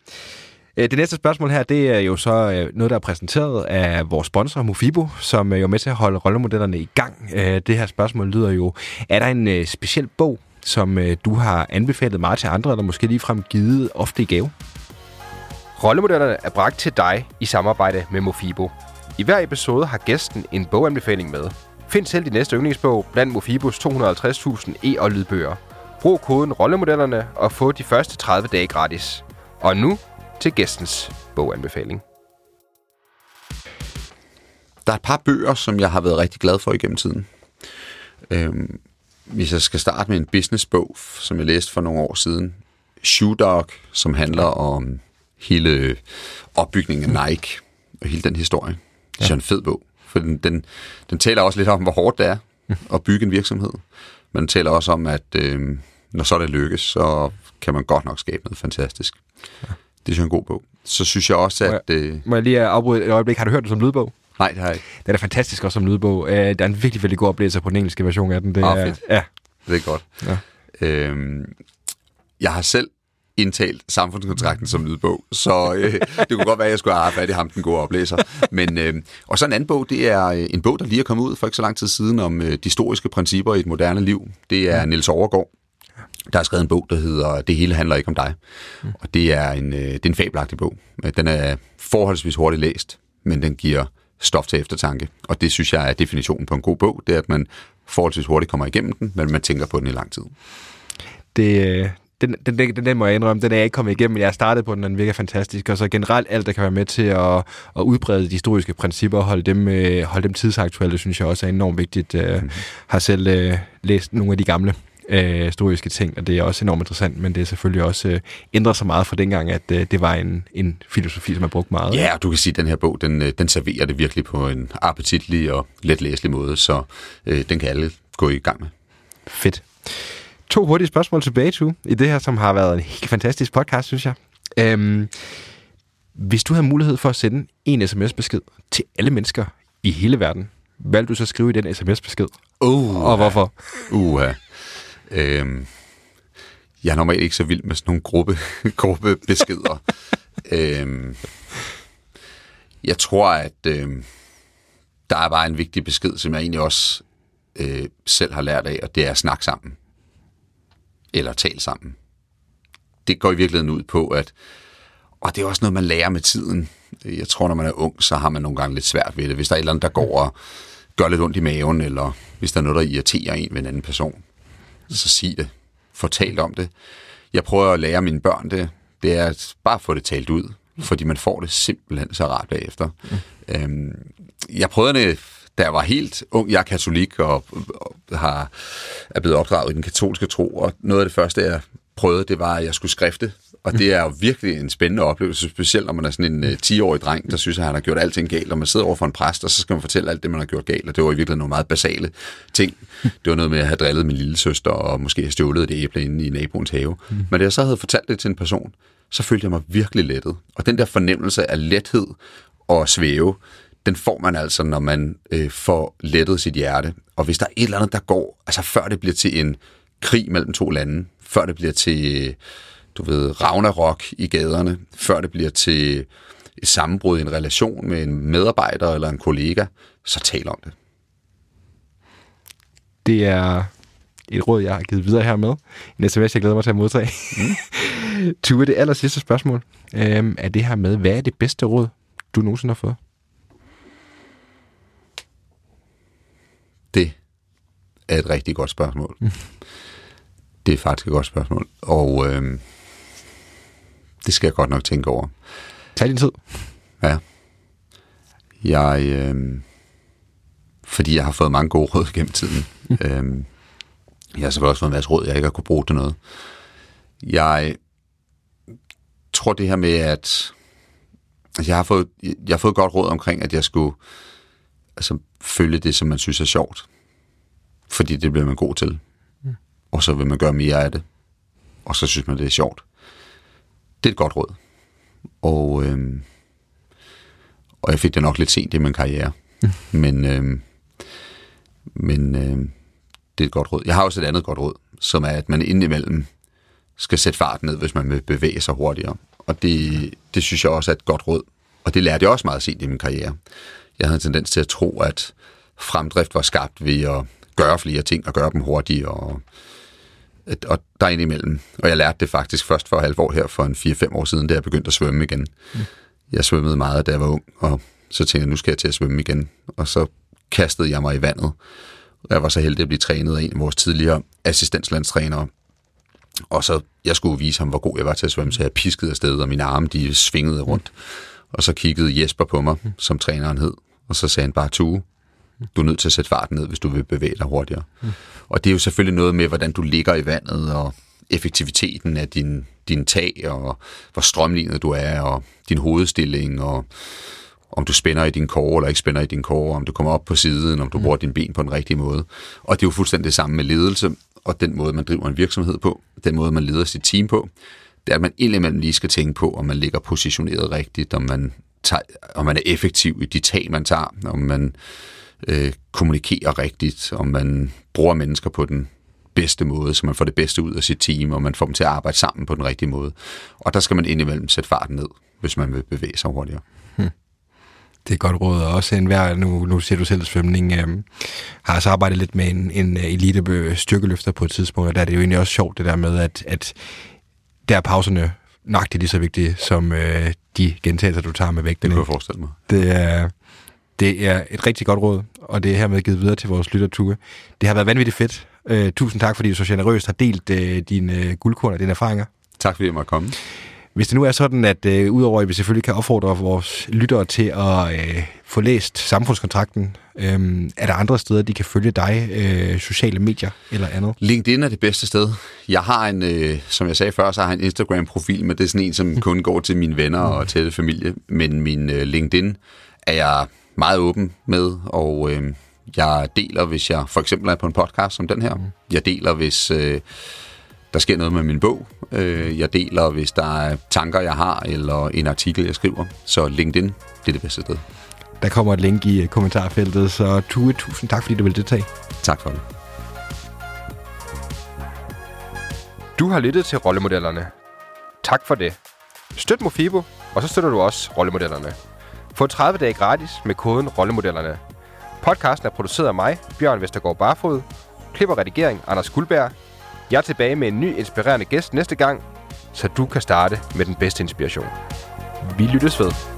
Øh, Det næste spørgsmål her, det er jo så øh, noget, der er præsenteret af vores sponsor, Mofibo, som er jo med til at holde rollemodellerne i gang. Det her spørgsmål lyder jo, er der en speciel bog, som du har anbefalet meget til andre, eller måske ligefrem givet ofte i gave? Rollemodellerne er bragt til dig i samarbejde med Mofibo. I hver episode har gæsten en boganbefaling med. Find selv din næste yndlingsbog blandt Mofibos 250.000 e- og lydbøger. Brug koden rollemodellerne og få de første 30 dage gratis. Og nu til gæstens boganbefaling. Der er et par bøger, som jeg har været rigtig glad for igennem tiden. Øhm, hvis jeg skal starte med en businessbog, som jeg læste for nogle år siden. Shoe Dog, som handler om hele opbygningen af Nike og hele den historie. Det er ja. en fed bog, for den, den, den taler også lidt om, hvor hårdt det er at bygge en virksomhed. Men den taler også om, at øh, når så det lykkes, så kan man godt nok skabe noget fantastisk. Ja. Det er jo en god bog. Så synes jeg også, Må at... Øh, Må jeg lige afbryde et øjeblik? Har du hørt det som lydbog? Nej, det har jeg ikke. Den er fantastisk også som lydbog. Øh, der er en virkelig, virkelig god oplevelse på den engelske version af den. Det Ah, er, fedt. Ja, Det er godt. Ja. Øhm, jeg har selv indtalt samfundskontrakten som lydbog, så øh, det kunne godt være, at jeg skulle have haft fat i ham, den gode oplæser. Men, øh, og så en anden bog, det er øh, en bog, der lige er kommet ud for ikke så lang tid siden om øh, de historiske principper i et moderne liv. Det er Niels Overgaard, der har skrevet en bog, der hedder Det hele handler ikke om dig. Og det er en, øh, det er en fabelagtig bog. Øh, Den er forholdsvis hurtigt læst, men den giver stof til eftertanke. Og det synes jeg er definitionen på en god bog, det er, at man forholdsvis hurtigt kommer igennem den, men man tænker på den i lang tid. det, øh, den, den, den, den må jeg indrømme, den er jeg ikke kommet igennem, men jeg har startet på den, og den virker fantastisk. Og så generelt alt, der kan være med til at, at udbrede de historiske principper og holde dem, øh, holde dem tidsaktuelle, synes jeg også er enormt vigtigt. Jeg Mhm. har selv øh, læst nogle af de gamle øh, historiske ting, og det er også enormt interessant, men det er selvfølgelig også øh, ændret sig meget fra dengang, at øh, det var en, en filosofi, som er brugt meget. Ja, og du kan sige, at den her bog, den, øh, den serverer det virkelig på en appetitlig og letlæselig måde, så øh, den kan alle gå i gang med. Fedt. To hurtige spørgsmål tilbage, to, i det her, som har været en helt fantastisk podcast, synes jeg. Øhm, hvis du havde mulighed for at sende en sms-besked til alle mennesker i hele verden, hvad vil du så skrive i den sms-besked? Uh, Og hvorfor? Uh, øhm, jeg er normalt ikke så vild med sådan nogle gruppe, gruppebeskeder. øhm, jeg tror, at øhm, der er bare en vigtig besked, som jeg egentlig også øh, selv har lært af, og det er at snakke sammen. Eller tale sammen. Det går i virkeligheden ud på, at og det er også noget, man lærer med tiden. Jeg tror, når man er ung, så har man nogle gange lidt svært ved det. Hvis der er et eller andet, der går og gør lidt ondt i maven, eller hvis der er noget, der irriterer en ved en anden person, så sig det. Fortæl om det. Jeg prøver at lære mine børn det. Det er at bare få det talt ud, fordi man får det simpelthen så rart bagefter. Mm. Øhm, jeg prøvede det, da jeg var helt ung. Jeg er katolik og, og har, er blevet opdraget i den katolske tro, og noget af det første, jeg prøvede, det var, at jeg skulle skrifte. Og det er jo virkelig en spændende oplevelse, specielt når man er sådan en uh, 10-årig dreng, der synes, at han har gjort alting galt, og man sidder over for en præst, og så skal man fortælle alt det, man har gjort galt, og det var i virkeligheden nogle meget basale ting. Det var noget med at have drillet min lille søster, og måske have stjålet et æble inde i naboens have. Men da jeg så havde fortalt det til en person, så følte jeg mig virkelig lettet. Og den der fornemmelse af lethed og svæve, den får man altså, når man øh, får lettet sit hjerte. Og hvis der er et eller andet, der går, altså før det bliver til en krig mellem to lande, før det bliver til, du ved, Ragnarok i gaderne, før det bliver til et sammenbrud i en relation med en medarbejder eller en kollega, så tal om det. Det er et råd, jeg har givet videre her med. En sms, jeg glæder mig til at modtage. Mm. Tue, det aller sidste spørgsmål øhm, er det her med, hvad er det bedste råd, du nogensinde har fået? Det er et rigtig godt spørgsmål. Det er faktisk et godt spørgsmål. Og øh, det skal jeg godt nok tænke over. Tag din tid. Ja. Jeg, øh, fordi jeg har fået mange gode råd gennem tiden. øh, jeg har selvfølgelig også fået en masse råd, jeg ikke har kunne bruge til noget. Jeg tror det her med, at altså, jeg har fået, jeg har fået godt råd omkring, at jeg skulle altså, følge det, som man synes er sjovt. Fordi det bliver man god til. Og så vil man gøre mere af det. Og så synes man, det er sjovt. Det er et godt råd. Og, øh, og jeg fik det nok lidt sent i min karriere. men øh, men øh, det er et godt råd. Jeg har også et andet godt råd, som er, at man indimellem skal sætte farten ned, hvis man vil bevæge sig hurtigere. Og det, det synes jeg også er et godt råd. Og det lærte jeg også meget sent i min karriere. Jeg havde en tendens til at tro, at fremdrift var skabt ved at gøre flere ting og gøre dem hurtigere. Og, at, og der indimellem. Og jeg lærte det faktisk først for halvt år her, for en 4-5 år siden, da jeg begyndte at svømme igen. Mm. Jeg svømmede meget, da jeg var ung, og så tænkte jeg, nu skal jeg til at svømme igen. Og så kastede jeg mig i vandet. Jeg var så heldig at blive trænet af en af vores tidligere assistenslandstrænere. Og så, jeg skulle vise ham, hvor god jeg var til at svømme, så jeg piskede afsted, og mine arme, de svingede rundt. Og så kiggede Jesper på mig, som træneren hed, og så sagde han bare, Tue, du er nødt til at sætte farten ned, hvis du vil bevæge dig hurtigere. Mm. Og det er jo selvfølgelig noget med, hvordan du ligger i vandet, og effektiviteten af din, din tag, og hvor strømlignet du er, og din hovedstilling, og om du spænder i din kår eller ikke spænder i din kår, om du kommer op på siden, om du bruger dine ben på den rigtige måde. Og det er jo fuldstændig det samme med ledelse, og den måde, man driver en virksomhed på, den måde, man leder sit team på, det er, at man indimellem lige skal tænke på, om man ligger positioneret rigtigt, om man tager, om man er effektiv i de tag, man tager, om man øh, kommunikerer rigtigt, om man bruger mennesker på den bedste måde, så man får det bedste ud af sit team, og man får dem til at arbejde sammen på den rigtige måde. Og der skal man indimellem sætte farten ned, hvis man vil bevæge sig hurtigere. Hmm. Det er godt råd, og også enhver, nu, nu ser du selv svømning, øh, har altså arbejdet lidt med en, en øh, elite styrkeløfter på et tidspunkt, og der er det jo egentlig også sjovt det der med, at, at der er pauserne nøjagtigt lige så vigtige, som øh, de gentagelser, du tager med Det vægtene. kunne jeg forestille mig. Det er, det er et rigtig godt råd, og det er hermed givet videre til vores lyttertue. Det har været vanvittigt fedt. Øh, tusind tak, fordi du så generøst har delt øh, dine øh, guldkorn og dine erfaringer. Tak fordi jeg måtte komme. Hvis det nu er sådan, at øh, udover at vi selvfølgelig kan opfordre vores lyttere til at øh, få læst samfundskontrakten, øh, er der andre steder, de kan følge dig, øh, sociale medier eller andet? LinkedIn er det bedste sted. Jeg har en, øh, som jeg sagde før, så har jeg en Instagram-profil, men det er sådan en, som kun går til mine venner og tætte familie. Men min øh, LinkedIn er jeg meget åben med, og øh, jeg deler, hvis jeg for eksempel er på en podcast som den her. Jeg deler, hvis øh, der sker noget med min bog. Øh, jeg deler, hvis der er tanker, jeg har, eller en artikel, jeg skriver. Så LinkedIn, det er det bedste sted. Der kommer et link i øh, kommentarfeltet, så Tue, tusind tak, fordi du vil deltage. Tak for det. Du har lyttet til Rollemodellerne. Tak for det. Støt Mofibo, og så støtter du også Rollemodellerne. Få 30 dage gratis med koden Rollemodellerne. Podcasten er produceret af mig, Bjørn Vestergaard Barfod. Klip og redigering, Anders Guldberg. Jeg er tilbage med en ny inspirerende gæst næste gang, så du kan starte med den bedste inspiration. Vi lyttes ved.